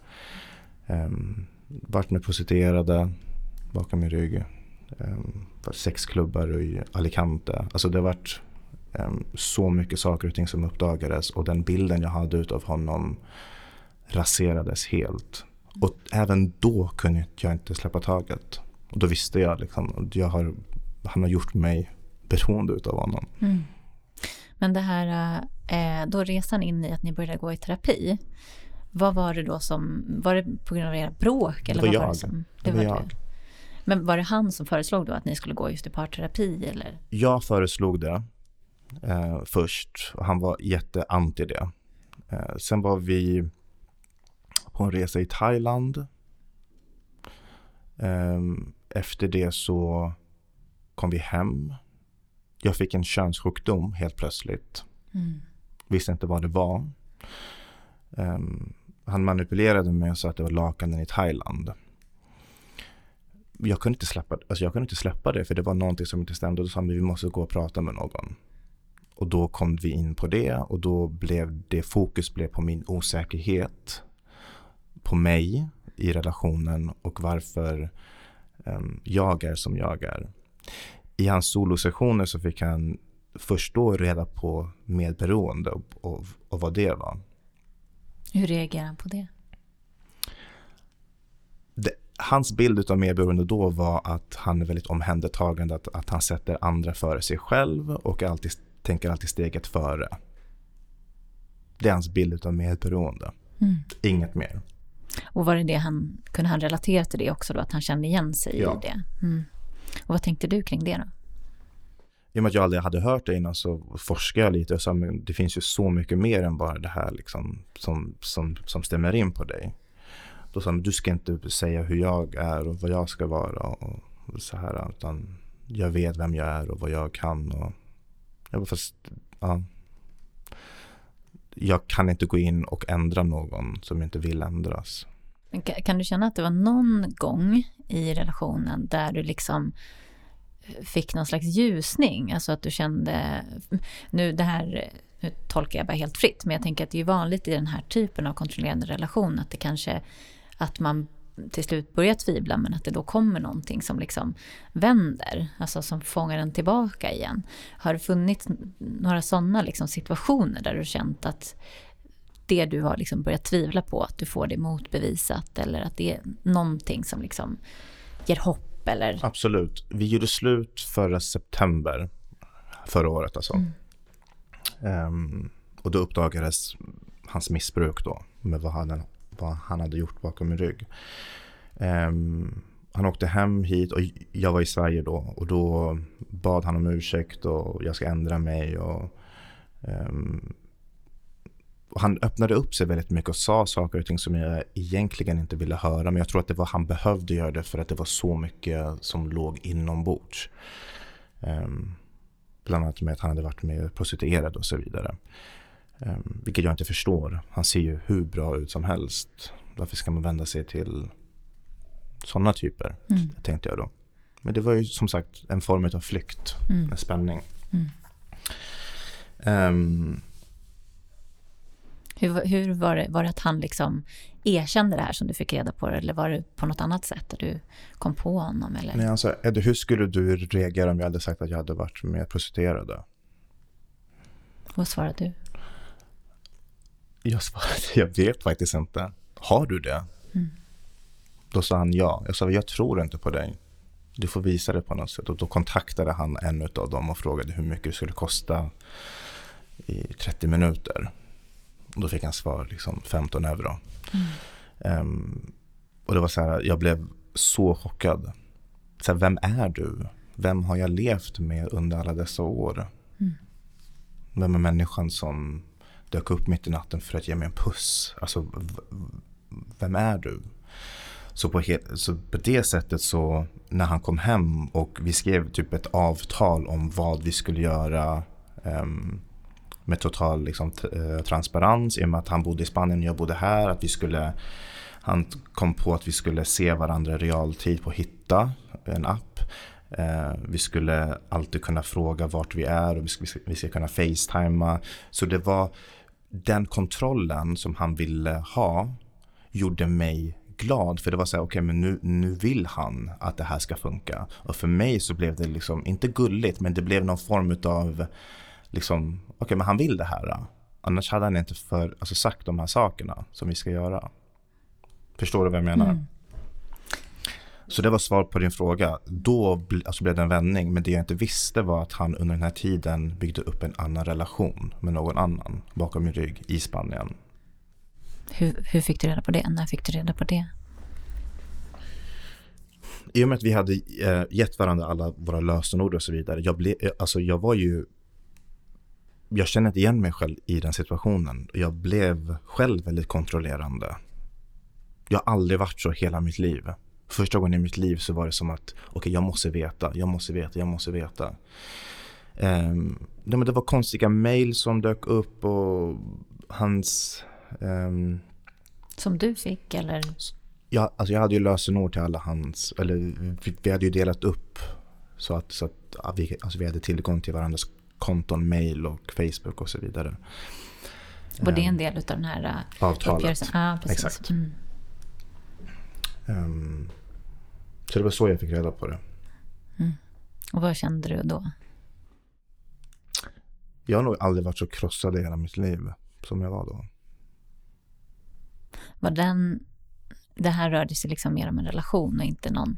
S2: Um, vart med prostituerade bakom min rygg. Um, sexklubbar i Alicante. Alltså det har varit um, så mycket saker och ting som uppdagades och den bilden jag hade utav honom raserades helt. Och även då kunde jag inte släppa taget. Och då visste jag liksom, jag har, han har gjort mig beroende utav honom.
S1: Mm. Men det här, eh, då resan in i att ni började gå i terapi. Vad var det då som, var det på grund av era bråk? Eller
S2: var
S1: vad Var
S2: jag.
S1: det som,
S2: Det var jag.
S1: det. Men var det han som föreslog då att ni skulle gå just i parterapi eller?
S2: Jag föreslog det eh, först och han var jätteanti det. Eh, sen var vi på en resa i Thailand. Eh, efter det så kom vi hem. Jag fick en könssjukdom helt plötsligt.
S1: Mm.
S2: Visste inte vad det var. Eh, han manipulerade mig och sa att det var lakanen i Thailand. Jag kunde, inte släppa, alltså jag kunde inte släppa det för det var någonting som inte stämde. Då sa han vi måste gå och prata med någon. Och då kom vi in på det och då blev det fokus blev på min osäkerhet. På mig i relationen och varför um, jag är som jag är. I hans solosessioner så fick han först då reda på medberoende och, och, och vad det var.
S1: Hur reagerar han på det?
S2: det, hans bild av medberoende då var att han är väldigt omhändertagande, att, att han sätter andra före sig själv och alltid, tänker alltid steget före. Det är hans bild av medberoende.
S1: Mm.
S2: Inget mer.
S1: Och var det det han, kunde han relatera till det också då, att han kände igen sig
S2: Ja.
S1: i det? Mm. Och vad tänkte du kring det då?
S2: I och med att jag aldrig hade hört det innan så forskade jag lite och sa men det finns ju så mycket mer än bara det här liksom, som, som, som stämmer in på dig. Då sa han, du ska inte säga hur jag är och vad jag ska vara och så här, utan jag vet vem jag är och vad jag kan. Och jag bara, fast, ja. Jag kan inte gå in och ändra någon som inte vill ändras.
S1: Men Kan du känna att det var någon gång i relationen där du liksom eh, fick någon slags ljusning? Alltså att du kände, nu det här, nu tolkar jag bara helt fritt, men jag tänker att det är vanligt i den här typen av kontrollerande relation att det kanske, att man till slut börjar tvivla men att det då kommer någonting som liksom vänder, alltså som fångar en tillbaka igen. Har det funnits några sådana liksom situationer där du känt att det du har liksom börjat tvivla på, att du får det motbevisat eller att det är någonting som liksom ger hopp eller...
S2: Absolut. Vi gjorde slut förra september förra året alltså.
S1: Mm.
S2: Ehm, och då uppdagades hans missbruk då med vad han, vad han hade gjort bakom min rygg. Ehm, han åkte hem hit och jag var i Sverige då och då bad han om ursäkt och jag ska ändra mig och och han öppnade upp sig väldigt mycket och sa saker och ting som jag egentligen inte ville höra. Men jag tror att det var han behövde göra det för att det var så mycket som låg inombords. Um, bland annat med att han hade varit med prostituerad och så vidare. Um, vilket jag inte förstår. Han ser ju hur bra ut som helst. Varför ska man vända sig till sådana typer? Mm. Tänkte jag då. Men det var ju som sagt en form av flykt, mm. en spänning. Mm. Um,
S1: hur, hur var, det, var det att han liksom erkände det här som du fick reda på eller var det på något annat sätt att du kom på honom? Eller?
S2: Nej, alltså, Eddie, hur skulle du reagera om jag hade sagt att jag hade varit med prostituerade?
S1: Vad svarade du?
S2: Jag svarade, jag vet faktiskt inte. Har du det? Mm. Då sa han ja. Jag sa, jag tror inte på dig. Du får visa det på något sätt. Och då kontaktade han en av dem och frågade hur mycket det skulle kosta i 30 minuter. Och då fick han svar, liksom 15 euro. Mm. Um, och det var så här, jag blev så chockad. Så här, vem är du? Vem har jag levt med under alla dessa år? Mm. Vem är människan som dök upp mitt i natten för att ge mig en puss? Alltså, vem är du? Så på, så på det sättet så när han kom hem och vi skrev typ ett avtal om vad vi skulle göra um, med total liksom, eh, transparens i och med att han bodde i Spanien och jag bodde här. Att vi skulle, han kom på att vi skulle se varandra i realtid på Hitta, en app. Eh, vi skulle alltid kunna fråga vart vi är och vi ska, vi ska kunna facetima. Så det var den kontrollen som han ville ha gjorde mig glad för det var så här, okej okay, men nu, nu vill han att det här ska funka. Och för mig så blev det liksom, inte gulligt, men det blev någon form av liksom, okay, men han vill det här. Då. Annars hade han inte för, alltså, sagt de här sakerna som vi ska göra. Förstår du vad jag menar? Mm. Så det var svar på din fråga. Då alltså, blev det en vändning. Men det jag inte visste var att han under den här tiden byggde upp en annan relation med någon annan bakom min rygg i Spanien.
S1: Hur, hur fick du reda på det? När fick du reda på det?
S2: I och med att vi hade eh, gett varandra alla våra lösenord och så vidare. Jag, ble, eh, alltså jag var ju jag känner inte igen mig själv i den situationen. Jag blev själv väldigt kontrollerande. Jag har aldrig varit så hela mitt liv. Första gången i mitt liv så var det som att okej, okay, jag måste veta, jag måste veta, jag måste veta. Um, det, det var konstiga mail som dök upp och hans... Um,
S1: som du fick eller?
S2: Ja, alltså jag hade ju lösenord till alla hans, eller vi, vi hade ju delat upp så att, så att ja, vi, alltså vi hade tillgång till varandras konton, mail och Facebook och så vidare.
S1: Var det en ehm, del av den här
S2: uh, avtalet?
S1: Ah, Exakt. Mm.
S2: Um, så det var så jag fick reda på det.
S1: Mm. Och vad kände du då?
S2: Jag har nog aldrig varit så krossad i hela mitt liv som jag var då.
S1: Var den, det här rörde sig liksom mer om en relation och inte någon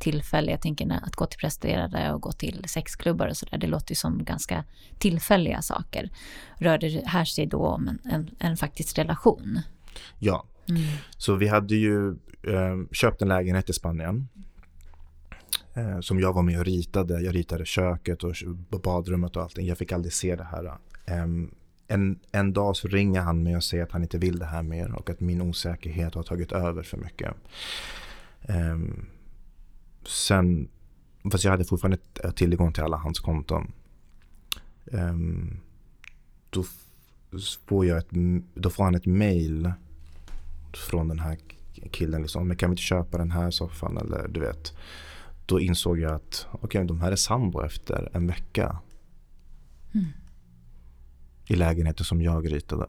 S1: tillfällig. Jag tänker att gå till prästerade och gå till sexklubbar och sådär. Det låter ju som ganska tillfälliga saker. Rörde det här sig då om en, en, en faktisk relation?
S2: Ja, mm. så vi hade ju eh, köpt en lägenhet i Spanien. Eh, som jag var med och ritade. Jag ritade köket och badrummet och allting. Jag fick aldrig se det här. Eh, en, en dag så ringer han mig och säger att han inte vill det här mer och att min osäkerhet har tagit över för mycket. Um, sen, fast jag hade fortfarande tillgång till alla hans konton. Um, då, får jag ett, då får han ett mail från den här killen. Liksom, men kan vi inte köpa den här soffan? Eller du vet. Då insåg jag att okay, de här är sambo efter en vecka. Mm. I lägenheten som jag ritade.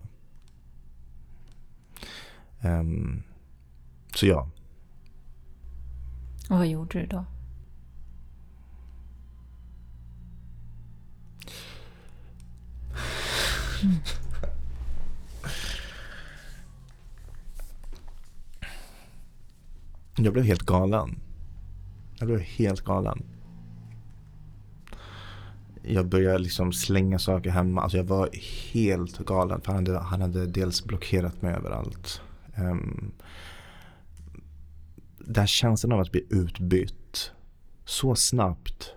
S2: Um, så ja,
S1: och vad gjorde du då?
S2: Mm. Jag blev helt galen. Jag blev helt galen. Jag började liksom slänga saker hemma. Alltså jag var helt galen. För han hade, han hade dels blockerat mig överallt. Um, den känslan av att bli utbytt så snabbt.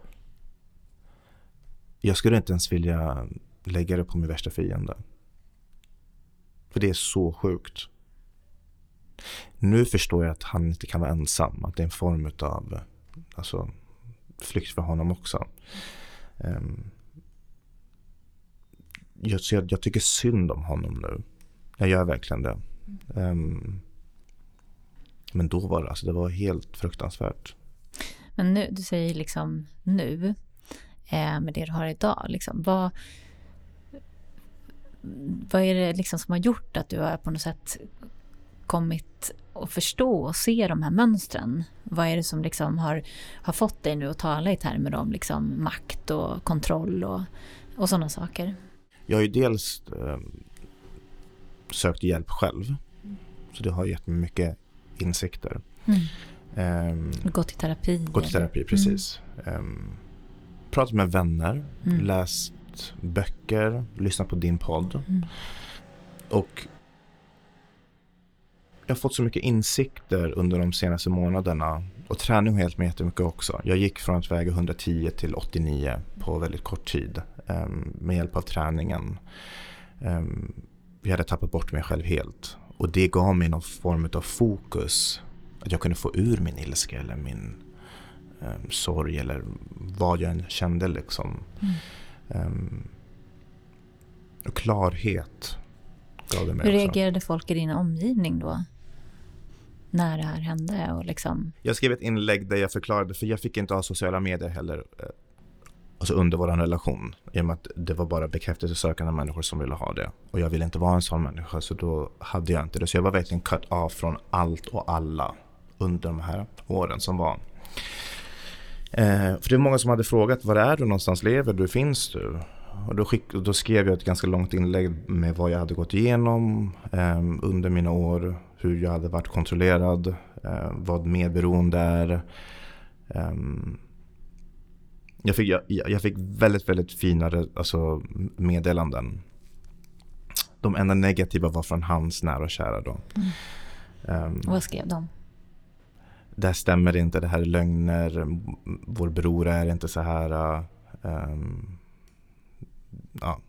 S2: Jag skulle inte ens vilja lägga det på min värsta fiende. För det är så sjukt. Nu förstår jag att han inte kan vara ensam. Att det är en form av alltså, flykt för honom också. Um, jag, jag, jag tycker synd om honom nu. Jag gör verkligen det. Um, men då var det, alltså det var helt fruktansvärt.
S1: Men nu, du säger liksom nu, eh, med det du har idag, liksom, vad, vad är det liksom som har gjort att du har på något sätt kommit att förstå och se de här mönstren? Vad är det som liksom har, har fått dig nu att tala i termer om liksom makt och kontroll och, och sådana saker?
S2: Jag har ju dels eh, sökt hjälp själv. Så det har gett mig mycket insikter.
S1: Mm. Um, gått i terapi?
S2: Gått i terapi, precis. Mm. Um, pratat med vänner, mm. läst böcker, lyssnat på din podd. Mm. Och jag har fått så mycket insikter under de senaste månaderna. Och träning har hjälpt mig jättemycket också. Jag gick från att väga 110 till 89 på väldigt kort tid um, med hjälp av träningen. Um, jag hade tappat bort mig själv helt. Och det gav mig någon form av fokus. Att jag kunde få ur min ilska eller min um, sorg eller vad jag än kände liksom. Mm. Um, och klarhet gav det mig
S1: Hur reagerade folk i din omgivning då? När det här hände och liksom?
S2: Jag skrev ett inlägg där jag förklarade, för jag fick inte ha sociala medier heller eh, alltså under vår relation. I och med att det var bara bekräftelsesökande människor som ville ha det. Och jag ville inte vara en sån människa, så då hade jag inte det. Så jag var verkligen cut av från allt och alla under de här åren som var. Eh, för det är många som hade frågat, var är du någonstans? Lever du? Finns du? Och då, skick, då skrev jag ett ganska långt inlägg med vad jag hade gått igenom eh, under mina år. Hur jag hade varit kontrollerad, eh, vad medberoende är. Um, jag fick, jag, jag fick väldigt, väldigt fina alltså, meddelanden. De enda negativa var från hans nära och kära. Då.
S1: Mm. Um, vad skrev de?
S2: Det här stämmer inte, det här är lögner. Vår bror är inte så här. Um, ja.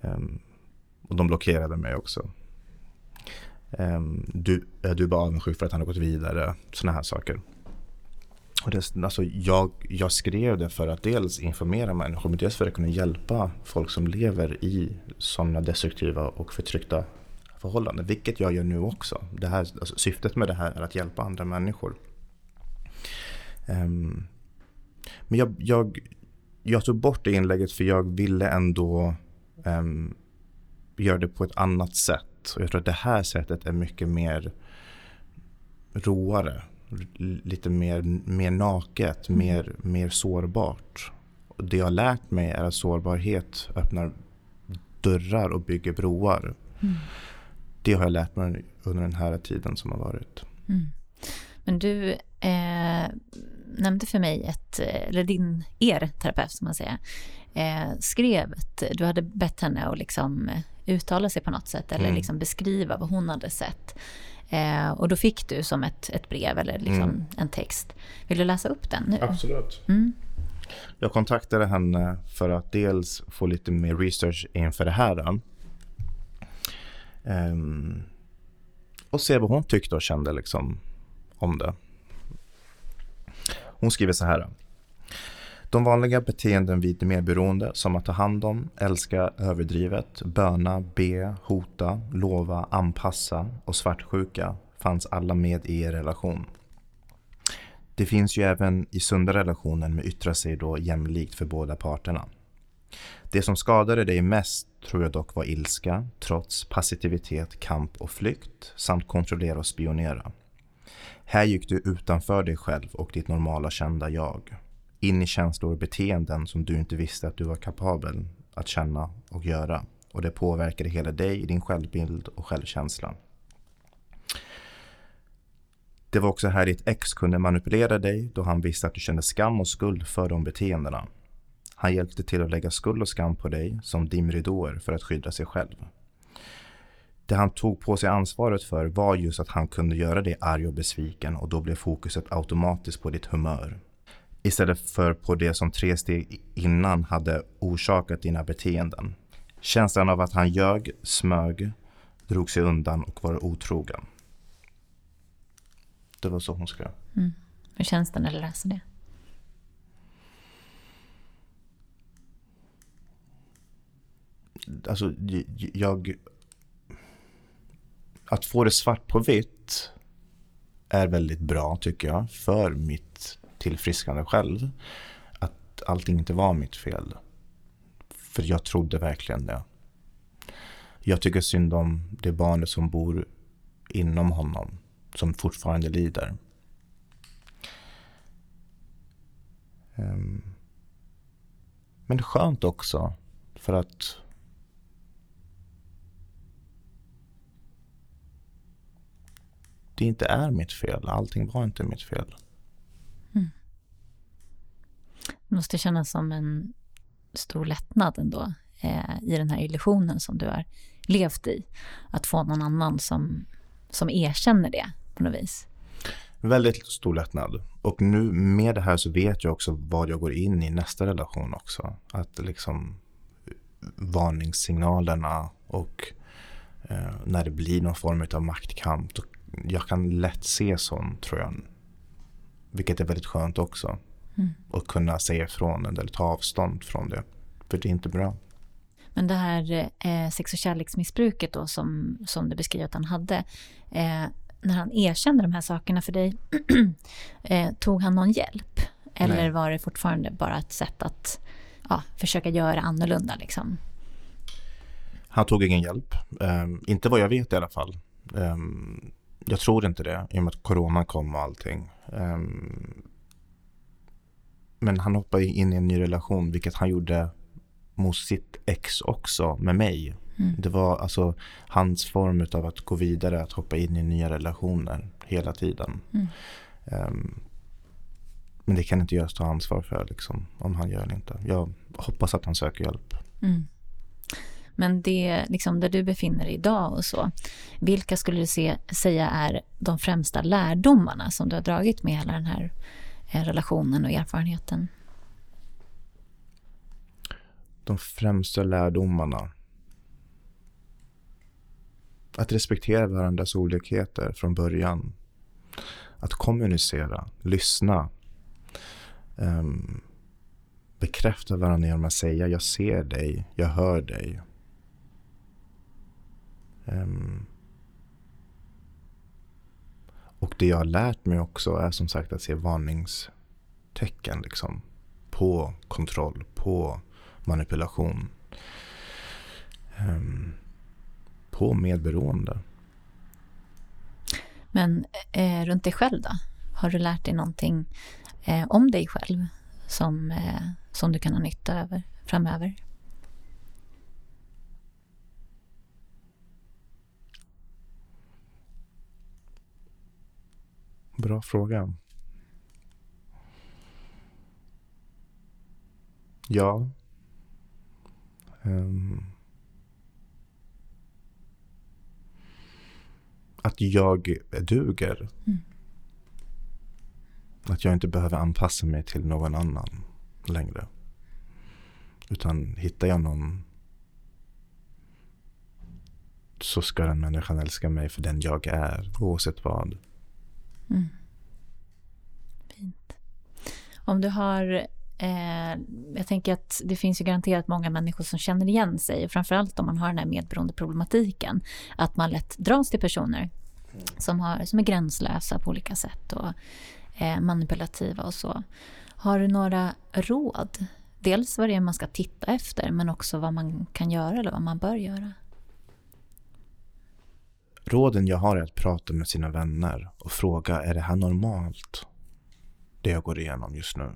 S2: Um, och de blockerade mig också. Du, du är bara avundsjuk för att han har gått vidare. Sådana här saker. Och det, alltså jag, jag skrev det för att dels informera människor, men dels för att kunna hjälpa folk som lever i sådana destruktiva och förtryckta förhållanden. Vilket jag gör nu också. Det här, alltså, syftet med det här är att hjälpa andra människor. Um, men jag, jag, jag tog bort det inlägget för jag ville ändå um, göra det på ett annat sätt. Och jag tror att det här sättet är mycket mer roare lite mer, mer naket, mm. mer, mer sårbart. Det jag har lärt mig är att sårbarhet öppnar dörrar och bygger broar. Mm. Det har jag lärt mig under den här tiden som har varit. Mm.
S1: Men du eh, nämnde för mig ett, eller din, er terapeut som man säger, eh, skrev att du hade bett henne att liksom uttala sig på något sätt eller mm. liksom beskriva vad hon hade sett. Eh, och då fick du som ett, ett brev eller liksom mm. en text. Vill du läsa upp den nu?
S2: Absolut. Mm. Jag kontaktade henne för att dels få lite mer research inför det här. Um, och se vad hon tyckte och kände liksom om det. Hon skriver så här. De vanliga beteenden vid medberoende som att ta hand om, älska överdrivet, böna, be, hota, lova, anpassa och svartsjuka fanns alla med i er relation. Det finns ju även i sunda relationer med yttra sig då jämlikt för båda parterna. Det som skadade dig mest tror jag dock var ilska, trots passivitet, kamp och flykt samt kontrollera och spionera. Här gick du utanför dig själv och ditt normala kända jag in i känslor och beteenden som du inte visste att du var kapabel att känna och göra. Och det påverkade hela dig, din självbild och självkänsla. Det var också här ditt ex kunde manipulera dig då han visste att du kände skam och skuld för de beteendena. Han hjälpte till att lägga skuld och skam på dig som dimridåer för att skydda sig själv. Det han tog på sig ansvaret för var just att han kunde göra dig arg och besviken och då blev fokuset automatiskt på ditt humör. Istället för på det som tre steg innan hade orsakat dina beteenden. Känslan av att han ljög, smög, drog sig undan och var otrogen. Det var så hon skrev. Mm.
S1: Hur känns det när du läser det?
S2: alltså jag... Att få det svart på vitt är väldigt bra tycker jag för mitt tillfrisknande själv. Att allting inte var mitt fel. För jag trodde verkligen det. Jag tycker synd om det barnet som bor inom honom, som fortfarande lider. Ehm, men skönt också, för att det inte är mitt fel. Allting var inte mitt fel.
S1: Det måste kännas som en stor lättnad ändå eh, i den här illusionen som du har levt i. Att få någon annan som, som erkänner det på något vis.
S2: Väldigt stor lättnad. Och nu med det här så vet jag också vad jag går in i nästa relation också. Att liksom varningssignalerna och eh, när det blir någon form av maktkamp. Jag kan lätt se sånt tror jag. Vilket är väldigt skönt också. Mm. Och kunna säga ifrån eller ta avstånd från det. För det är inte bra.
S1: Men det här eh, sex och kärleksmissbruket då som, som du beskriver att han hade. Eh, när han erkände de här sakerna för dig, eh, tog han någon hjälp? Eller Nej. var det fortfarande bara ett sätt att ja, försöka göra annorlunda? Liksom?
S2: Han tog ingen hjälp. Um, inte vad jag vet i alla fall. Um, jag tror inte det, i och med att corona kom och allting. Um, men han hoppade in i en ny relation, vilket han gjorde mot sitt ex också med mig. Mm. Det var alltså hans form av att gå vidare, att hoppa in i nya relationer hela tiden. Mm. Um, men det kan inte jag ta ansvar för liksom, om han gör det inte. Jag hoppas att han söker hjälp. Mm.
S1: Men det, liksom, där du befinner dig idag och så, vilka skulle du se, säga är de främsta lärdomarna som du har dragit med hela den här Eh, relationen och erfarenheten?
S2: De främsta lärdomarna? Att respektera varandras olikheter från början. Att kommunicera, lyssna. Um, bekräfta varandra genom att säga jag ser dig, jag hör dig. Um, och det jag har lärt mig också är som sagt att se varningstecken liksom, på kontroll, på manipulation. Um, på medberoende.
S1: Men eh, runt dig själv då? Har du lärt dig någonting eh, om dig själv som, eh, som du kan ha nytta över framöver?
S2: Bra fråga. Ja. Um. Att jag duger. Mm. Att jag inte behöver anpassa mig till någon annan längre. Utan hittar jag någon så ska den människan älska mig för den jag är, oavsett vad. Mm.
S1: Fint. Om du har Eh, jag tänker att det finns ju garanterat många människor som känner igen sig, framförallt om man har den här medberoendeproblematiken, att man lätt dras till personer som, har, som är gränslösa på olika sätt och eh, manipulativa och så. Har du några råd? Dels vad det är man ska titta efter, men också vad man kan göra eller vad man bör göra.
S2: Råden jag har är att prata med sina vänner och fråga, är det här normalt? Det jag går igenom just nu.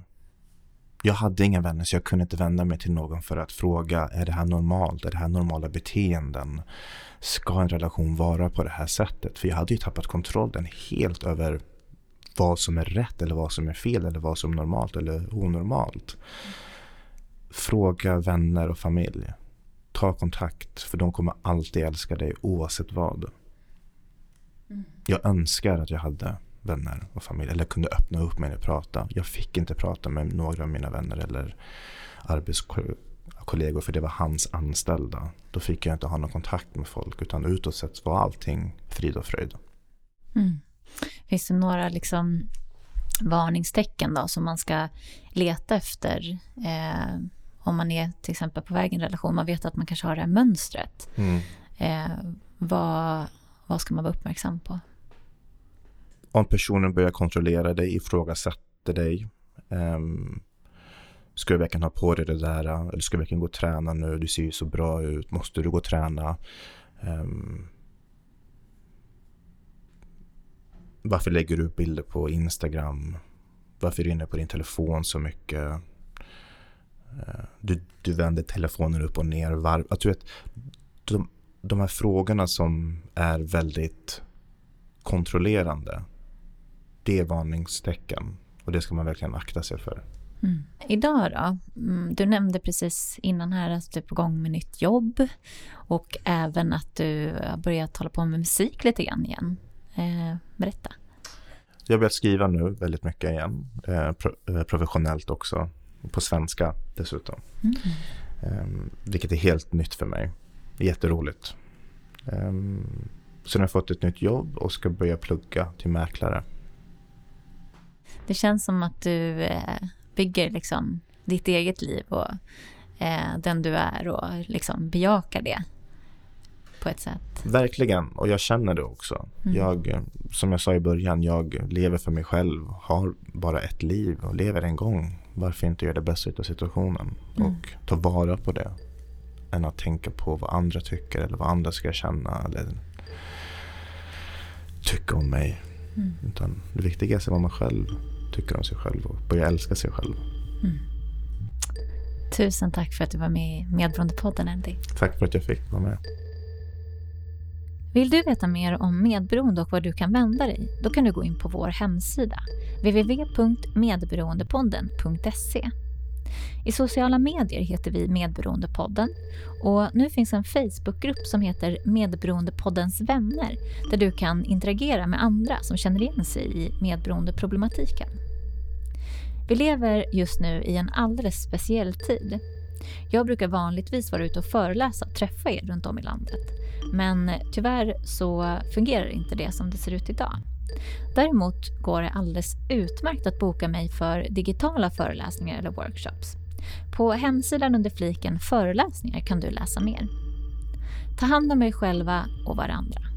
S2: Jag hade inga vänner så jag kunde inte vända mig till någon för att fråga, är det här normalt? Är det här normala beteenden? Ska en relation vara på det här sättet? För jag hade ju tappat kontrollen helt över vad som är rätt eller vad som är fel eller vad som är normalt eller onormalt. Fråga vänner och familj. Ta kontakt för de kommer alltid älska dig oavsett vad. Mm. Jag önskar att jag hade vänner och familj. Eller kunde öppna upp mig och prata. Jag fick inte prata med några av mina vänner eller arbetskollegor för det var hans anställda. Då fick jag inte ha någon kontakt med folk utan utåt sett var allting frid och fröjd.
S1: Mm. Finns det några liksom varningstecken då som man ska leta efter eh, om man är till exempel på väg i en relation, man vet att man kanske har det här mönstret.
S2: Mm.
S1: Eh, vad, vad ska man vara uppmärksam på?
S2: Om personen börjar kontrollera dig, ifrågasätter dig. Um, ska du verkligen ha på dig det där? Eller ska du verkligen gå och träna nu? Du ser ju så bra ut. Måste du gå och träna? Um, varför lägger du upp bilder på Instagram? Varför är du inne på din telefon så mycket? Eh, du, du vänder telefonen upp och ner. Var, att du vet, de, de här frågorna som är väldigt kontrollerande. Det är varningstecken och det ska man verkligen akta sig för.
S1: Mm. Idag då? Mm, du nämnde precis innan här att du är på gång med nytt jobb och även att du har börjat hålla på med musik lite grann igen. Eh, berätta.
S2: Jag har börjat skriva nu väldigt mycket igen. Eh, pro eh, professionellt också. På svenska dessutom. Mm. Eh, vilket är helt nytt för mig. Jätteroligt. Eh, sen har jag fått ett nytt jobb och ska börja plugga till mäklare.
S1: Det känns som att du eh, bygger liksom ditt eget liv och eh, den du är och liksom bejakar det på ett sätt.
S2: Verkligen, och jag känner det också. Mm. Jag, som jag sa i början, jag lever för mig själv, har bara ett liv och lever en gång. Varför inte göra det bästa av situationen mm. och ta vara på det än att tänka på vad andra tycker eller vad andra ska känna eller tycka om mig. Mm. Utan det viktigaste är vad man själv tycker om sig själv och börja älska sig själv. Mm.
S1: Tusen tack för att du var med i Medberoendepodden, Andy.
S2: Tack för att jag fick vara med.
S1: Vill du veta mer om medberoende och var du kan vända dig? Då kan du gå in på vår hemsida, www.medberoendepodden.se. I sociala medier heter vi Medberoendepodden och nu finns en Facebookgrupp som heter Medberoendepoddens vänner där du kan interagera med andra som känner igen sig i medberoendeproblematiken. Vi lever just nu i en alldeles speciell tid. Jag brukar vanligtvis vara ute och föreläsa och träffa er runt om i landet. Men tyvärr så fungerar inte det som det ser ut idag. Däremot går det alldeles utmärkt att boka mig för digitala föreläsningar eller workshops. På hemsidan under fliken föreläsningar kan du läsa mer. Ta hand om er själva och varandra.